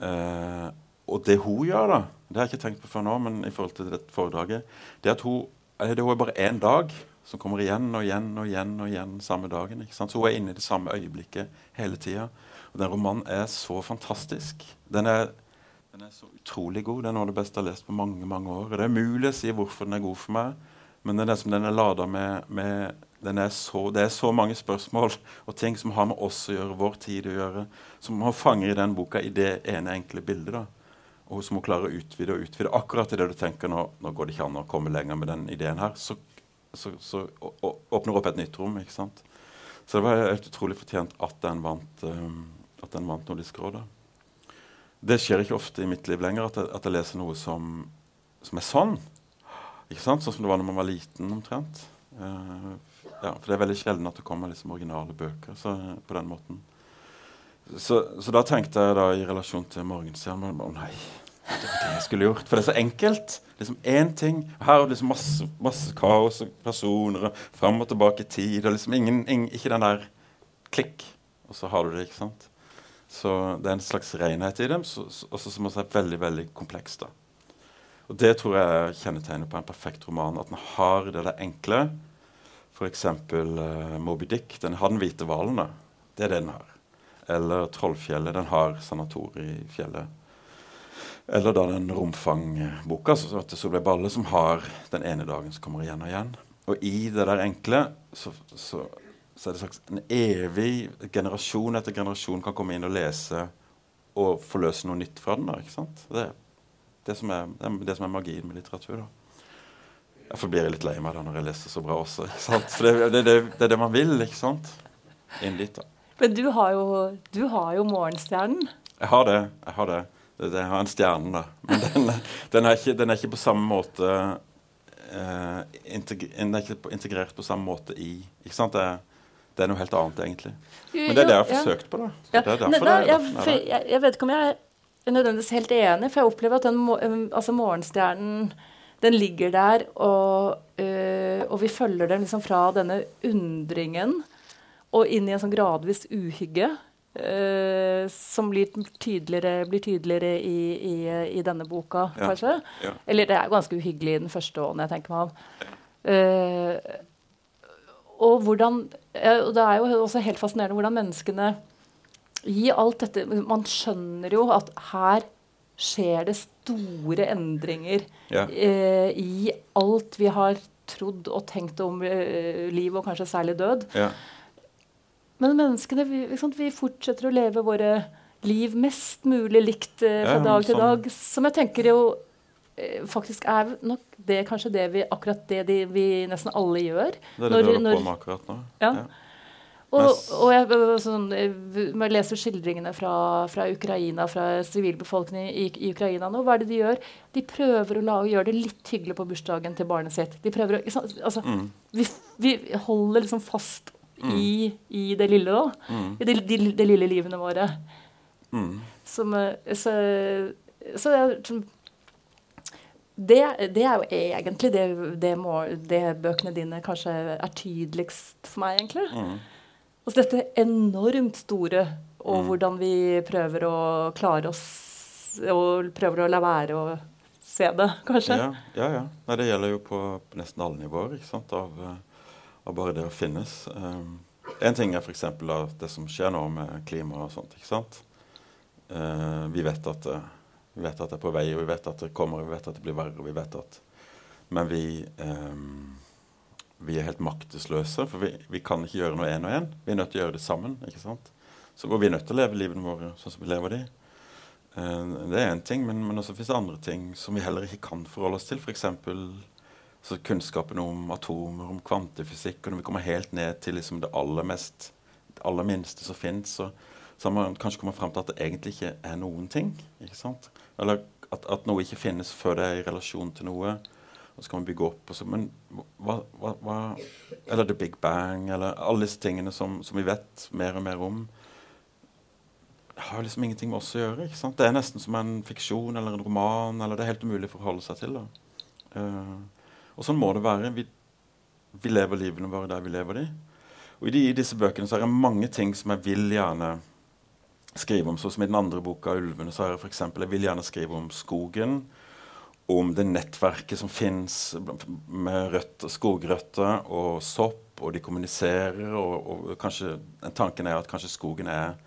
Eh, og det hun gjør, da, det har jeg ikke tenkt på før nå, men i forhold til dette foredraget, det er at hun det er bare én dag som kommer igjen og igjen og igjen og igjen samme dagen. ikke sant? Så hun er inne i det samme øyeblikket hele tida. Og den romanen er så fantastisk. Den er, den er så utrolig god. Det er noe av det beste jeg har lest på mange mange år. Det er umulig å si hvorfor den er god for meg, men det er som den er lada med, med er så, Det er så mange spørsmål og ting som har med oss å gjøre, vår tid å gjøre, som hun fanger i den boka i det ene enkle bildet. da og som hun klarer å utvide og utvide. Akkurat i det du tenker nå, nå går det ikke an å komme lenger med den ideen her, så, så, så å, å, åpner opp et nytt rom. ikke sant? Så det var helt utrolig fortjent at den vant, um, at den vant Nordisk råd. da. Det skjer ikke ofte i mitt liv lenger at jeg, at jeg leser noe som, som er sånn. Ikke sant? Sånn som det var når man var liten, omtrent. Uh, ja, for det er veldig sjelden at det kommer liksom originale bøker så, på den måten. Så, så da tenkte jeg da i relasjon til Morgenstjernen Å nei, det var det jeg skulle gjort. For det er så enkelt. Liksom én ting. Her er det liksom masse, masse kaos og personer og fram og tilbake i tid. Og liksom ingen, ingen, ikke den der klikk, og så har du det. ikke sant? Så det er en slags renhet i dem, så, så, også som også er veldig veldig kompleks. da. Og Det tror jeg er kjennetegnet på en perfekt roman. At den har det der enkle. F.eks. Uh, Moby Dick. Den har den hvite hvalen. Det er det den har. Eller Trollfjellet. Den har sanatoriet i fjellet. Eller da den romfangboka til Solveig Balle, som har den ene dagen som kommer igjen og igjen. Og i det der enkle så, så, så er det slags en evig Generasjon etter generasjon kan komme inn og lese og forløse noe nytt fra den. da, ikke sant? Det, det som er, det, er, det som er magien med litteratur. da. Jeg litt lei meg da når jeg leser så bra også. ikke sant? For det, det, er det man vil, ikke sant? Inn dit, da. Men du har jo, du har jo Morgenstjernen. Jeg har det. Jeg har det. jeg har en stjerne, da. Men den, den, er ikke, den, er ikke, på samme måte Uh, integre, Den er ikke integrert på samme måte i Ikke sant? Det, det er noe helt annet, egentlig. Men det er det jeg har forsøkt på. da. Ja. Det er derfor det, jeg, jeg, jeg, vet ikke om jeg er nødvendigvis helt enig, for jeg opplever at den, altså Morgenstjernen den ligger der, og, øh, og, vi følger den liksom fra denne undringen og inn i en sånn gradvis uhygge. Uh, som blir tydeligere, blir tydeligere i, i, i, denne boka, ja. kanskje. Ja. Eller det er ganske uhyggelig i den første ånden, jeg tenker meg om. Uh, og hvordan og Det er jo også helt fascinerende hvordan menneskene i alt dette Man skjønner jo at her skjer det store endringer ja. eh, i alt vi har trodd og tenkt om eh, liv, og kanskje særlig død. Ja. Men menneskene vi, vi, fortsetter å leve våre liv mest mulig likt eh, fra ja, dag til sånn. dag. Som jeg tenker jo eh, faktisk er nok det kanskje det vi, akkurat det de, vi nesten alle gjør. Det er det når, du holder på med akkurat nå. Ja. ja. Og, og jeg, sånn, jeg, leser skildringene fra, fra Ukraina, fra sivilbefolkningen i, i, Ukraina nå. Hva er det de gjør? De prøver å lage, gjøre det litt hyggelig på bursdagen til barnet sitt. De prøver å, altså, mm. vi, vi, holder liksom fast mm. i, i, det lille, da. Mm. I det, de, de, lille livene våre. Mm. Som, eh, så, så jeg, det, det, er jo egentlig det, det, må, det, bøkene dine kanskje er tydeligst for meg, egentlig. Mm. Altså dette enormt store, og mm. hvordan vi prøver å klare oss Og prøver å la være å se det, kanskje. Ja, ja. ja. Nei, det gjelder jo på, nesten alle nivåer ikke sant? Av, av bare det å finnes. Um, en ting er f.eks. det som skjer nå med klima og sånt. ikke sant? Uh, vi, vet at, vi vet at det er på vei, og vi vet at det kommer, og vi vet at det blir verre. og vi vet at... Men vi eh, vi er helt maktesløse, for vi, vi kan ikke gjøre noe én og én. Vi er nødt til å gjøre det sammen. ikke sant? Så vi er nødt til å leve livene våre sånn som vi lever de. Eh, det er én ting, men, men også finnes det andre ting som vi heller ikke kan forholde oss til. F.eks. Så kunnskapen om atomer, om kvantefysikk. Og når vi kommer helt ned til liksom det aller mest, det aller minste som fins, så, så har man kanskje kommet fram til at det egentlig ikke er noen ting. ikke sant? Eller at, at noe ikke finnes før det er i relasjon til noe og så kan man bygge opp. Så, men hva, hva, hva, Eller The Big Bang, eller alle disse tingene som, som, vi vet mer og mer om, har liksom ingenting med oss å gjøre. ikke sant? Det er nesten som en fiksjon eller en roman. eller Det er helt umulig å forholde seg til. Uh, og sånn må det være. Vi, vi, lever livene våre der vi lever de. Og i, de, i disse bøkene så er det mange ting som jeg vil gjerne skrive om. Sånn som i den andre boka, 'Ulvene', så har jeg f.eks. Jeg vil gjerne skrive om skogen om det nettverket som fins med røtter, skogrøtter og sopp, og de kommuniserer, og, og kanskje tanken er at kanskje skogen er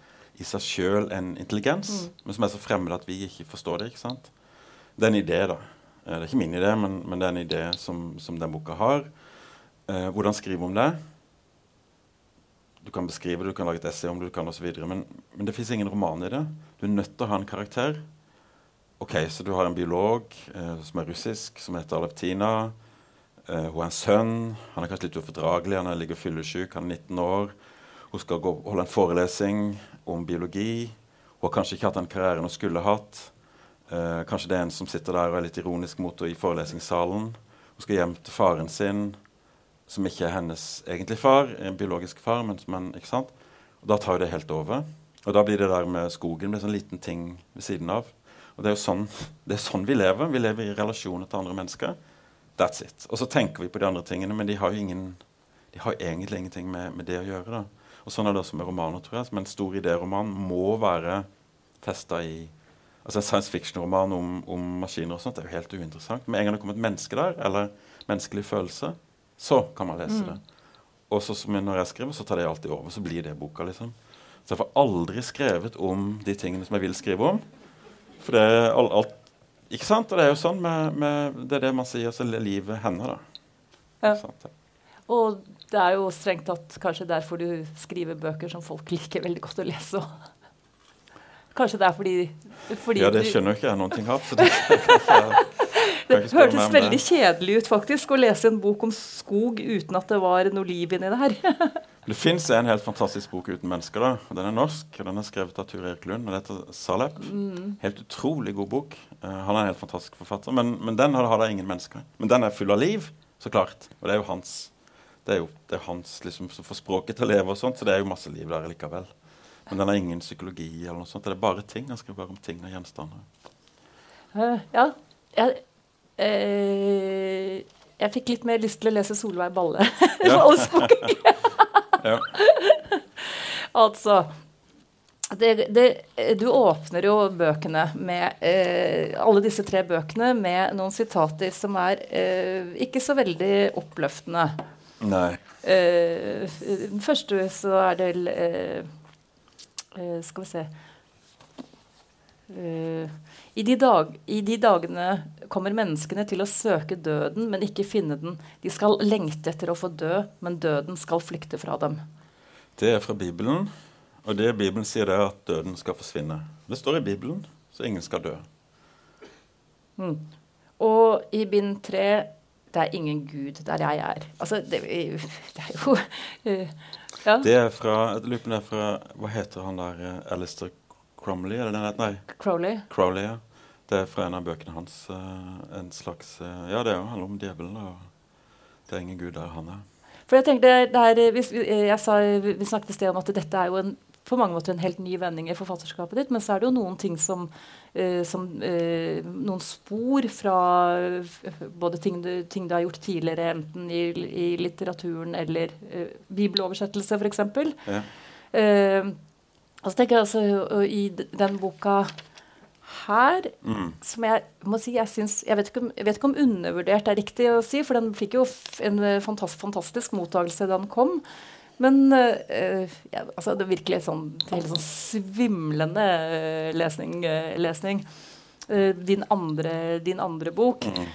i seg sjøl en intelligens, mm. men som er så fremmed at vi ikke forstår det. ikke sant? Det er en idé, da. Eh, det er ikke min idé, men, men det er en idé som, som den boka har. Eh, hvordan skrive om det? Du kan beskrive du kan lage et essay om det, du kan osv. Men, men det fins ingen roman i det. Du er nødt til å ha en karakter. Ok, Så du har en biolog eh, som er russisk, som heter Aleptina. Eh, hun er en sønn. Han er kanskje litt ufordragelig. Han er ligger fyllesyk. Han er 19 år. Hun skal gå, holde en forelesing om biologi. Hun har kanskje ikke hatt den karrieren hun skulle hatt. Eh, kanskje det er en som sitter der og er litt ironisk mot henne i forelesningssalen. Hun skal hjem til faren sin, som ikke er hennes egentlig far, biologisk far, men, men ikke sant? Og Da tar jo det helt over. Og da blir det der med skogen en sånn liten ting ved siden av. Og det er jo sånn, det er sånn vi lever. Vi lever i relasjoner til andre mennesker. That's it. Og så tenker vi på de andre tingene, men de har jo ingen, de har egentlig ingenting med, med, det å gjøre. da. Og Sånn er det også med romaner, tror jeg. Men en stor idéroman må være festa i altså En science fiction-roman om, om, maskiner og sånt det er jo helt uinteressant. Med en gang det kommer et menneske der, eller menneskelig følelse, så kan man lese det. Og så som når jeg skriver, så tar det alltid over. Så blir det boka, liksom. Så jeg får aldri skrevet om de tingene som jeg vil skrive om. For det er alt, alt Ikke sant? Og det er jo sånn med, med Det er det man sier, så livet hender, da. Ja. Sant, ja. Og det er jo strengt tatt kanskje derfor du skriver bøker som folk liker veldig godt å lese. Kanskje det er fordi fordi Ja, det skjønner jo ikke jeg noen ting av. Så det kanskje, Det hørtes veldig det. kjedelig ut faktisk å lese en bok om skog uten at det var noe liv inni det her. Det fins en helt fantastisk bok uten mennesker. da, Den er norsk. Den er skrevet av Ture Erik Lund. og Det heter Salep. Mm. Helt utrolig god bok. Eh, han er en helt fantastisk forfatter. Men, men den har, har da ingen mennesker. Men den er full av liv, så klart. Og det er jo hans det er jo, det er hans liksom, som får språket til å leve, og sånt, så det er jo masse liv der likevel. Men den har ingen psykologi eller noe sånt. Det er bare ting. Han skriver bare om ting og gjenstander. Uh, ja. Jeg, eh, jeg fikk litt mer lyst til å lese Solveig Balle. Ja. Balleskog. Ja. altså det, det, Du åpner jo bøkene med eh, alle disse tre bøkene med noen sitater som er eh, ikke så veldig oppløftende. Nei. Eh, den første så er det eh, eh, Skal vi se Eh, i, de dag, I de dagene kommer menneskene til å søke døden, men ikke finne den. De skal lengte etter å få dø, men døden skal flykte fra dem. Det er fra Bibelen. Og det Bibelen sier, det er at døden skal forsvinne. Det står i Bibelen, så ingen skal dø. Mm. Og i bind tre det er ingen gud der jeg er. Altså, det, det er jo eh, Ja. Det er fra jeg lurer på det er fra Hva heter han der? eh, Alistair Cromley? Eller den, nei, Crowley. Crowley, ja. Det er fra en av bøkene hans. eh, en slags eh, Ja, det er handler om djevelen. Og det er ingen gud der han er. For jeg tenkte, det er, hvis, vi- jeg sa, Vi snakket i sted om at dette er jo en, på mange måter en helt ny vending i forfatterskapet ditt, men så er det jo noen ting som, eh, som eh, Noen spor fra eh, både ting du, ting du har gjort tidligere, enten i, i litteraturen eller uh, bibeloversettelse, f.eks. Ja. Eh, og så tenker jeg altså i den boka her Mm. som jeg må si jeg syns Jeg vet ikke om, jeg vet ikke om undervurdert er riktig å si, for den fikk jo en fantastisk, fantastisk mottakelse da den kom. Men eh, ja, altså, det er virkelig sånn, helt sånn svimlende lesning. lesning. Din, andre, din andre bok, Mm.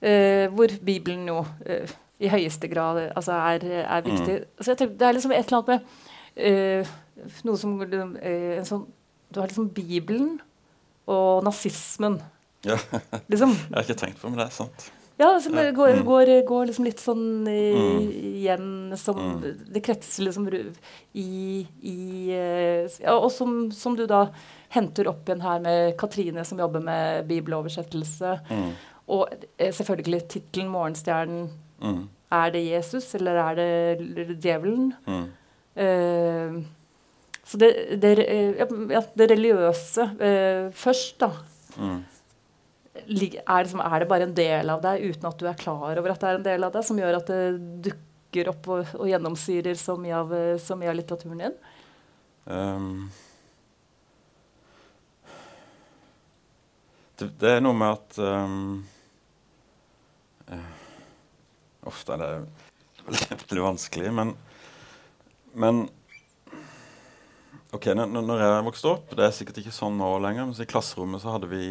eh, hvor Bibelen jo eh, i høyeste grad altså, er, er viktig. Så jeg tenker, det er liksom et eller annet med noe som eh, en sånn, Du har liksom Bibelen og nazismen. Ja. Liksom. Jeg har ikke tenkt på, men det er sant. Ja, som Ja, går, mm. går, går liksom litt sånn i, Mm. igjen som Mm. Det kretser liksom i, i eh, ja, Og som, som du da henter opp igjen her med Katrine, som jobber med bibeloversettelse. Mm. Og eh, selvfølgelig tittelen 'Morgenstjernen'. Mm. Er det Jesus, eller er det djevelen? Mm. Eh, så det, det, eh, ja, det religiøse eh, først, da. Mm. er, liksom, er det bare en del av deg uten at du er klar over at det er en del av deg, som gjør at det dukker opp og, og gjennomsyrer så mye, av, eh, så mye av litteraturen din? Um, det, det er noe med at um, uh, Ofte er det veldig, veldig vanskelig, men, men OK, når, jeg vokste opp Det er sikkert ikke sånn nå lenger, men i klasserommet så hadde vi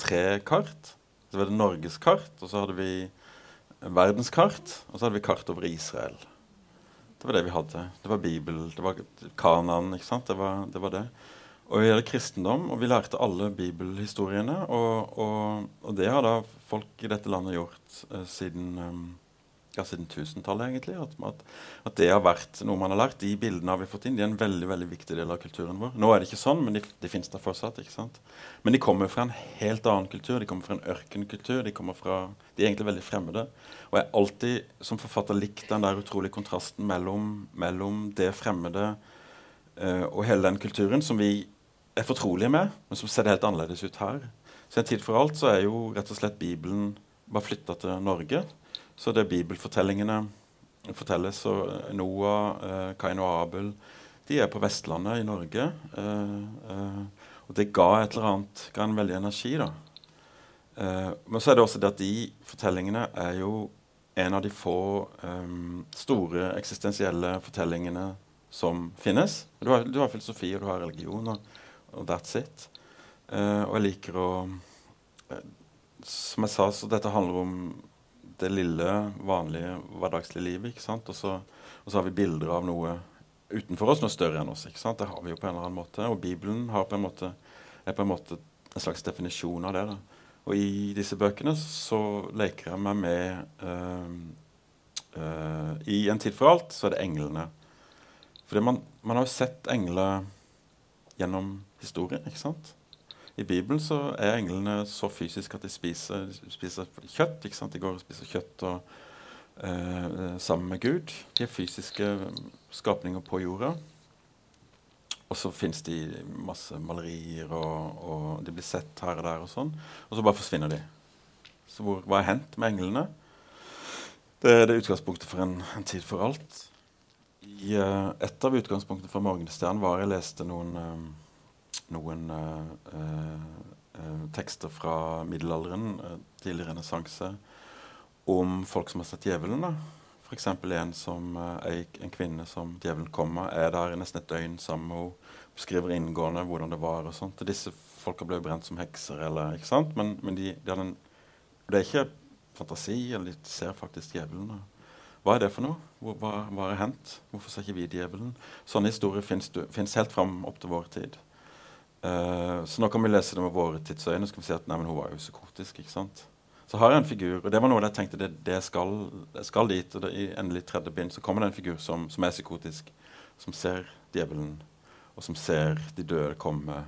tre kart. Så var det norgeskart, og så hadde vi verdenskart, og så hadde vi kart over Israel. Det var det vi hadde. Det var Bibel, det var Kanan. ikke sant? Det var det. Var det. Og vi hadde kristendom, og vi lærte alle bibelhistoriene. Og, og, og det har da folk i dette landet gjort eh, siden, um, ja, siden 1000-tallet, egentlig. At, at, det har vært noe man har lært. De bildene har vi fått inn. De er en veldig veldig viktig del av kulturen vår. Nå er det ikke sånn, men de, de finnes der fortsatt. ikke sant? Men de kommer fra en helt annen kultur. De kommer fra en ørkenkultur. De, kommer fra, de er egentlig veldig fremmede. Og jeg har alltid som forfatter likt den der utrolige kontrasten mellom, mellom det fremmede uh, og hele den kulturen som vi er fortrolige med, men som ser helt annerledes ut her. Så en tid for alt så er jo rett og slett Bibelen bare flytta til Norge. Så det er bibelfortellingene fortelles, og eh, Noah, eh, Kain og Abel De er på Vestlandet i Norge. Eh, og det ga et eller annet ga en veldig energi, da. Men så er det også det at de fortellingene er jo en av de få eh, store eksistensielle fortellingene som finnes. Du har, du har filosofi, og du har religion, og, og that's it. Eh, og jeg liker å Som jeg sa, så dette handler om det lille, vanlige, hverdagslige livet. ikke sant? Og så, og så har vi bilder av noe utenfor oss, noe større enn oss. ikke sant? Det har vi jo på en eller annen måte. Og Bibelen på måte, er på en måte en slags definisjon av det. da. Og i disse bøkene så leker jeg meg med øh, øh, I En tid for alt så er det englene. For man, man har jo sett engler gjennom historien, ikke sant? I Bibelen så er englene så fysiske at de spiser, spiser kjøtt. De går og spiser kjøtt og, eh, sammen med Gud. De er fysiske skapninger på jorda. Og så fins de masse malerier, og, og, de blir sett her og der, og sånn. Og så bare forsvinner de. Så hvor, hva er hendt med englene? Det er det utgangspunktet for en, en tid for alt. I, eh, et av utgangspunktene for Morgenstjernen var jeg leste noen, uh, noen uh, tekster fra middelalderen, tidlig renessanse, om folk som har sett djevelen. da. F.eks. en, som, en kvinne som djevelen kommer, er der i nesten et døgn sammen med henne beskriver inngående hvordan det var. og sånt. Disse folka ble jo brent som hekser, eller, ikke sant? men, men de, de en, det er ikke fantasi, eller de ser faktisk djevelen. Hva er det for noe? Hvor, hva, hva er hendt? Hvorfor ser ikke vi djevelen? Sånne historier fins helt fram opp til vår tid. Uh, så nå kan vi lese det med våre tidsøyne så kan vi si at nei, hun var jo psykotisk. ikke sant? Så har jeg en figur, og det var noe jeg tenkte det, det skal, det skal dit. og det, I endelig tredje bind så kommer det en figur som, som er psykotisk, som ser djevelen og som ser de døde komme.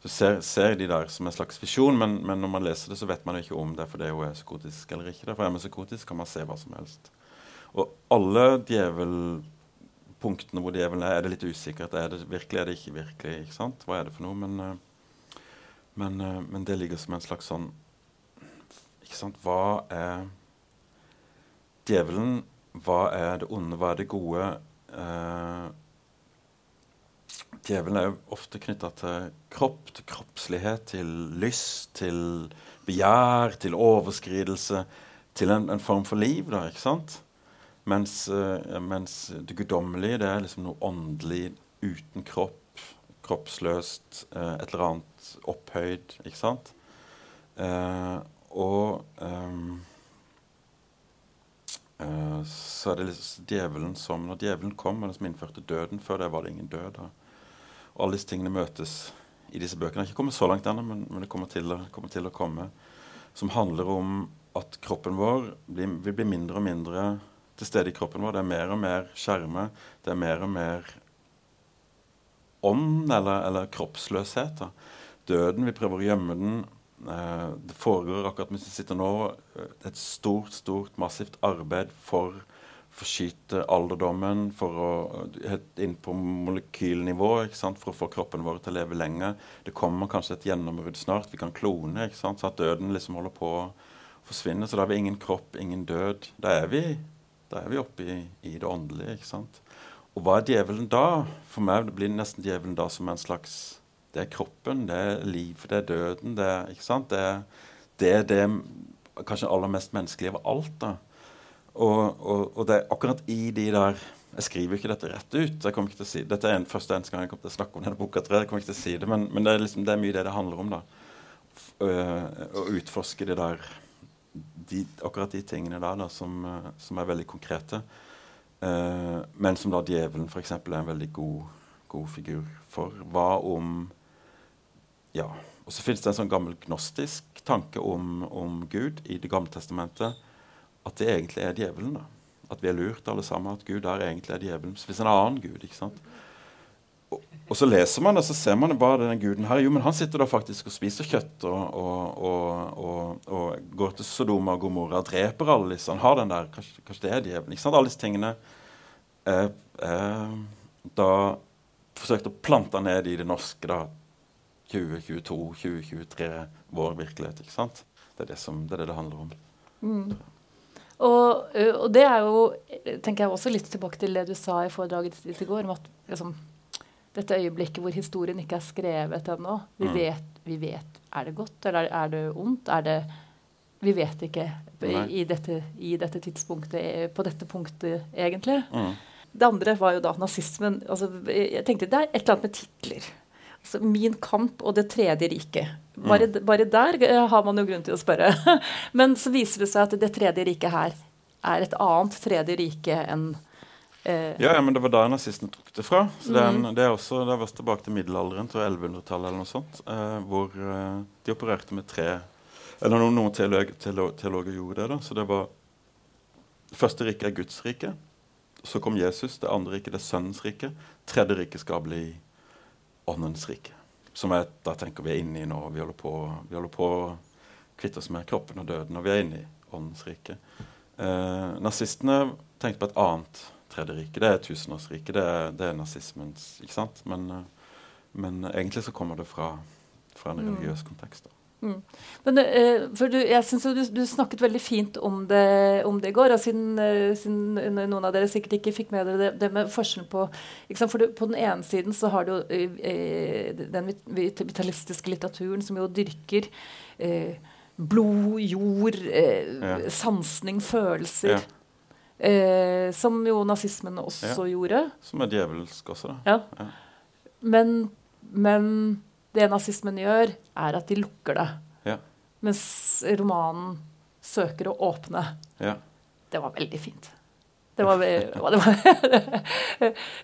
Så ser, ser de der som en slags visjon, men, men, når man leser det, så vet man jo ikke om det er fordi hun er psykotisk eller ikke. For er man psykotisk, kan man se hva som helst. Og alle djevelpunktene hvor djevelen er, er det litt usikkert. Er det virkelig, er det ikke virkelig? ikke sant? Hva er det for noe? Men, eh, men, eh, men det ligger som en slags sånn Ikke sant? Hva er djevelen? Hva er det onde? Hva er det gode? Eh, Djevelen er jo ofte knytta til kropp, til kroppslighet, til lyst, til begjær, til overskridelse, til en, en form for liv, da, ikke sant? Mens, uh, mens det guddommelige, det er liksom noe åndelig uten kropp, kroppsløst, uh, et eller annet opphøyd, ikke sant? Uh, og um, så er det liksom djevelen som Når djevelen kom, og som innførte døden Før det var det ingen død. da og alle disse tingene møtes i disse bøkene. Jeg har ikke kommet så langt ennå, men, men, det kommer til, kommer til, å komme. Som handler om at kroppen vår blir, vil bli mindre og mindre til stede i kroppen vår. Det er mer og mer skjerme. Det er mer og mer ånd eller, eller kroppsløshet. Da. Døden, vi prøver å gjemme den. Eh, det foregår akkurat mens vi sitter nå, eh, et stort, stort, massivt arbeid for forskyte alderdommen, for å inn på molekylnivå for å få kroppen vår til å leve lenge. Det kommer kanskje et gjennombrudd snart. Vi kan klone, ikke sant? så at døden liksom holder på å forsvinne. Så da har vi ingen kropp, ingen død. Da er vi, da er vi oppe i, i, det åndelige. ikke sant? Og hva er djevelen da? For meg blir nesten djevelen da som en slags Det er kroppen, det er livet, det er døden. Det er, ikke sant? Det er det, det kanskje aller mest menneskelige av alt. da og, og, og, det er akkurat i de der Jeg skriver ikke dette rett ut. jeg kommer ikke til å si, Dette er en, første eneste gang jeg kommer til å snakke om denne boka. Tror jeg. kommer ikke til å si det, Men, men det, er liksom, det, er mye det det handler om. da. Å utforske det der, de, akkurat de tingene der da, som, som er veldig konkrete. Uh, men som da djevelen f.eks. er en veldig god, god, figur for. Hva om Ja. Og så finnes det en sånn gammel gnostisk tanke om, om Gud i Det gamle testamentet at det egentlig er djevelen. da. At vi er lurt alle sammen. At Gud der egentlig er djevelen. Så hvis en annen gud. ikke sant? Og, og, så leser man det, så ser man bare den guden her. Jo, men han sitter da faktisk og spiser kjøtt og, og, og går til Sodoma og Gomorra og dreper alle disse. Han har den der. Kanskje, kanskje det er djevelen. ikke sant? Alle disse tingene eh, eh, da forsøkte å plante ned i det norske da 2022, 2023, vår virkelighet. ikke sant? Det er det som, det, er det, det handler om. Mm. Og, og, det er jo tenker jeg også litt tilbake til det du sa i foredraget ditt i går, om at liksom, dette øyeblikket hvor historien ikke er skrevet ennå vi, mm. vet, vi vet Er det godt, eller er det ondt? Er det Vi vet ikke i dette, i dette, tidspunktet, på dette punktet, egentlig. Mm. Det andre var jo da nazismen. Altså, jeg tenkte Det er et eller annet med titler. Altså, min kamp og Det tredje riket. Bare, mm. bare, der eh, har man jo grunn til å spørre. Men så viser det seg at Det tredje riket her er et annet tredje rike enn Eh, Ja, ja, men det var da nazistene tok det fra. Så det, er Mhm. en, det er også det var tilbake til middelalderen, til 1100-tallet eller noe sånt, eh, hvor eh, de opererte med tre Eller noen, noen teologer, teolog, teologer gjorde det. da, så det var Det første riket er Guds rike. Så kom Jesus. Det andre riket det er Sønnens rike. Tredje riket skal bli Åndens rike. Som jeg, da tenker vi er inne i nå. Vi holder på, vi holder på å kvitte oss med kroppen og døden, og vi er inne i Åndens rike. Eh, nazistene tenkte på et annet tredje rike. Det er tusenårsriket. Det, det er nazismens Ikke sant? Men, eh, men egentlig så kommer det fra, fra en Mm. religiøs kontekst. da. Men uh, du, jeg synes du, du snakket veldig fint om det, om det i går. Og siden, uh, siden noen av dere sikkert ikke fikk med dere det, det med forskjellen på ikke sant? For du, På den ene siden så har du eh, den vitalistiske litteraturen som jo dyrker blod, jord, Ja. sansning, følelser. Ja. Eh, som jo nazismen også gjorde. Som er djevelsk også, da. Ja. Ja. Men, men det nazismen gjør, er at de lukker det. Ja. Mens romanen søker å åpne. Ja. Det var veldig fint. Det var, det, var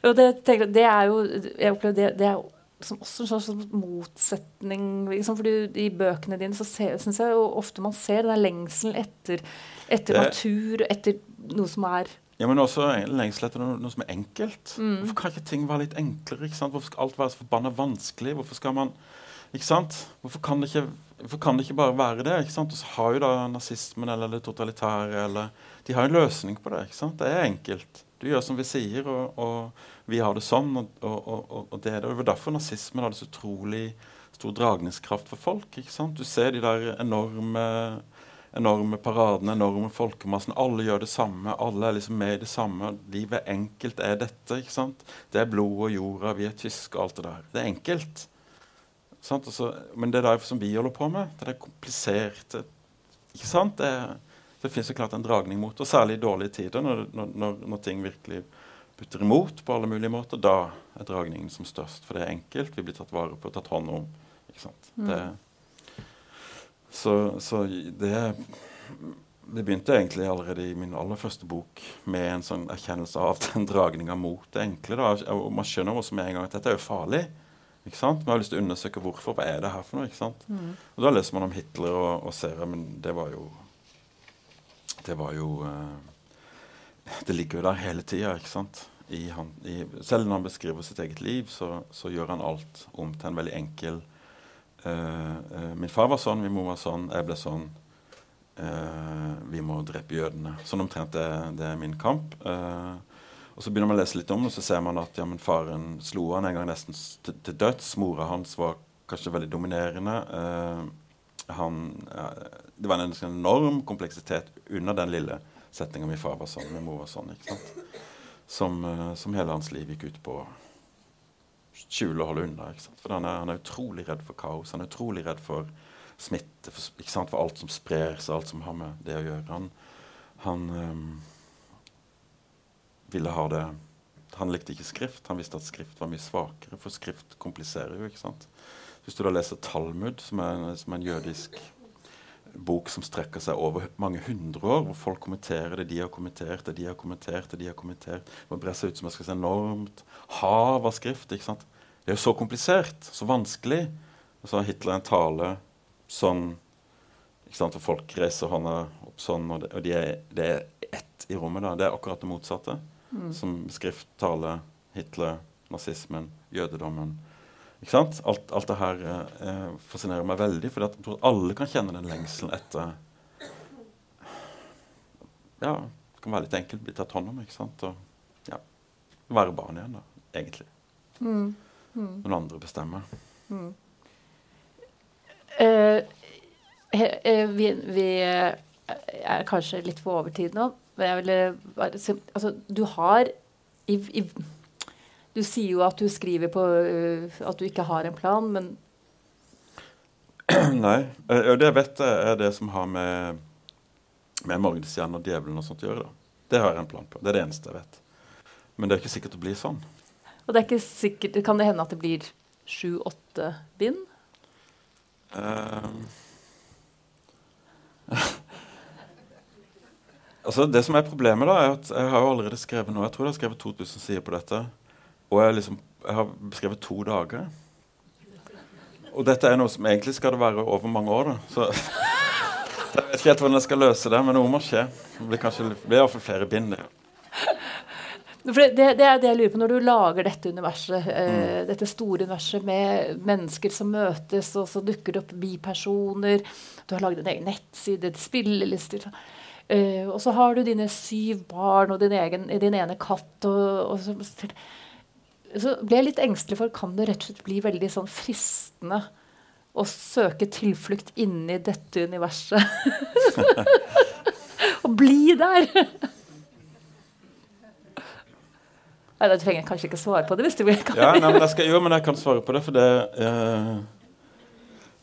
og det, tenker, det er jo Jeg opplever det, det er jo som også en slags motsetning. Liksom, fordi I bøkene dine så syns jeg jo ofte man ser den lengselen etter, etter natur, etter noe som er Ja, men også lengsel etter noe, noe som er enkelt. Mm. Hvorfor kan ikke ting være litt enklere? ikke sant? Hvorfor skal alt være så forbanna vanskelig? Hvorfor skal man ikke sant? Hvorfor kan det ikke, kan det ikke bare være det? ikke sant? Og så har jo da nazismen eller det totalitære eller De har en løsning på det. ikke sant? Det er enkelt. Du gjør som vi sier, og, og vi har det sånn. Og, og, og, det er det. Det var derfor nazismen hadde så utrolig stor dragningskraft for folk. ikke sant? Du ser de der enorme enorme paradene, enorme folkemassen. Alle gjør det samme. Alle er liksom med i det samme. Livet enkelt, er dette. ikke sant? Det er blod og jorda, vi er tyske alt det der. Det er enkelt. Sant? Og men det er derfor som vi holder på med. Det er komplisert. Ikke sant? Det, det finnes jo klart en dragning mot og særlig i dårlige tider, når, når, når, ting virkelig putter imot på alle mulige måter. Da er dragningen som størst, for det er enkelt. Vi blir tatt vare på, tatt hånd om. ikke sant? Mm. Så, så det Det begynte egentlig allerede i min aller første bok med en sånn erkjennelse av den dragninga mot det enkle. Da. Og man skjønner også med en gang at dette er jo farlig. Ikke sant? Man har lyst til å undersøke hvorfor. Hva er det her for noe? ikke sant? Mm. Og da leser man om Hitler og, og ser men det var jo Det var jo eh, Det ligger jo der hele tida, ikke sant? I han, i, selv når han beskriver sitt eget liv, så, så gjør han alt om til en veldig enkel Min far var sånn, min mor var sånn, jeg ble sånn. Eh, vi må drepe jødene. Sånn omtrent det, det er min kamp. Eh, og så begynner man å lese litt om det, så ser man at ja, men faren slo han en gang nesten til, til døds. Mora hans var kanskje veldig dominerende. Eh, han, eh, det var en enorm kompleksitet under den lille setninga min far var sånn, min mor var sånn. ikke sant? Som, eh, som hele hans liv gikk ut på skjule og holde unna. For han er, han er utrolig redd for kaos. Han er utrolig redd for smitte, for, for alt som sprer seg, alt som har med det å gjøre. Han, han ehm, ville ha det Han likte ikke skrift. Han visste at skrift var mye svakere, for skrift kompliserer jo. ikke sant? Hvis du da leser Talmud, som er, som er en jødisk bok som strekker seg over mange hundre år, hvor folk kommenterer det de har kommentert, det de har kommentert, det de har kommentert. Det brer seg ut som et enormt hav av skrift. ikke sant? Det er jo så komplisert, så vanskelig. Og så har Hitler en tale sånn ikke sant? og folk reiser hånda opp sånn, og det, og de er, det er ett i rommet. da. Det er akkurat det motsatte. Som skrift, tale, Hitler, nazismen, jødedommen. Ikke sant? Alt, alt det her eh, fascinerer meg veldig, for jeg tror alle kan kjenne den lengselen etter Ja, det kan være litt enkelt bli tatt hånd om, ikke sant? Og ja, være barn igjen, da, egentlig. Mm. Mm. Noen andre bestemmer. Mm. Uh, he- vi, vi eh, er kanskje litt på overtid nå, men jeg ville bare Altså, du har i, i, Du sier jo at du skriver på eh, at du ikke har en plan, men Nei. eh, det jeg vet, er det som har med, med Morgenstjernen og djevelen og sånt å gjøre. da. Det har jeg en plan på. Det er det eneste jeg vet. Men det er ikke sikkert det blir sånn. Og det er ikke sikkert Kan det hende at det blir sju-åtte bind? Uh, Altså, det som er problemet, da, er at jeg har jo allerede skrevet noe. Jeg tror jeg har skrevet 2000 sider på dette. Og jeg, liksom, jeg har beskrevet to dager. Og dette er noe som egentlig skal det være over mange år. da. Så jeg vet ikke helt hvordan jeg skal løse det, men noe må skje. Det blir kanskje det blir iallfall flere bind. det, det, det er det jeg lurer på når du lager dette universet, eh, dette store universet med mennesker som møtes, og så dukker det opp bipersoner. Du har laget en egen nettside, spillelister. Eh, og så har du dine syv barn og din, egen, din ene katt. Og, og så, så blir jeg litt engstelig for kan det rett og slett bli veldig sånn fristende å søke tilflukt inni dette universet. og bli der. Nei, Da trenger jeg kanskje ikke svare på det. hvis du vil. Ja, nei, men jeg skal, jo, men jeg kan svare på det, for det eh,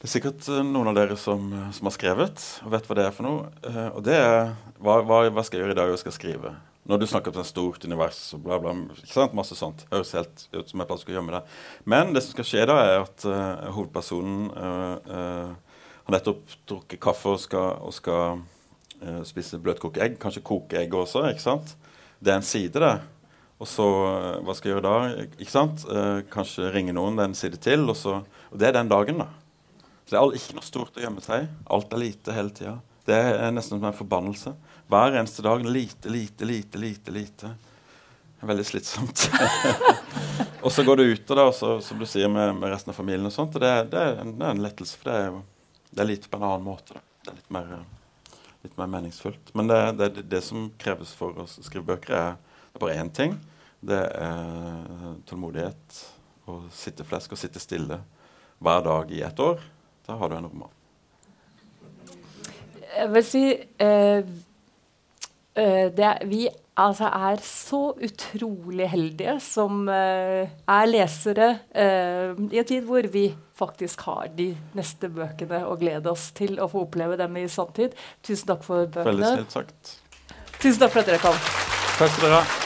Det er sikkert eh, noen av dere som, eh, som har skrevet og vet hva det er for noe. Eh, og det er hva, hva, hva skal jeg gjøre i dag? Jeg skal skrive. Når du snakker om et stort univers og bla, bla, ikke sant? masse sånt. Høres helt ut som jeg pleier skal gjemme det. Men det som skal skje da, er at uh, hovedpersonen uh, uh, har nettopp drukket kaffe og skal, og skal spise bløtkokte egg. Kanskje koke egg også. ikke sant? Det er en side, det. Og så, hva skal jeg gjøre da? Ikke sant? kanskje ringe noen, det er en side til. Og, så, og det er den dagen, da. Så det er ikke noe stort å gjemme seg. Alt er lite hele tida. Det er nesten som en forbannelse. Hver eneste dag lite, lite, lite, lite. lite. Veldig slitsomt. og så går du ute, da, og så, som du sier, med, med, resten av familien. og sånt, og det, det, er, en, det er en lettelse, for det er, det er litt på en annen måte. Da. Det er litt mer, litt mer meningsfullt. Men det, det, som kreves for å skrive bøker, er, er bare én ting. Det er tålmodighet og sitteflesk og sitte stille hver dag i ett år. Da har du en roman. Jeg vil si eh, det, Vi altså, er så utrolig heldige som uh, er lesere uh, i en tid hvor vi faktisk har de neste bøkene og gleder oss til å få oppleve dem i sanntid. Tusen takk for bøkene. Veldig snilt sagt. Tusen takk for at dere kom. Takk skal dere ha.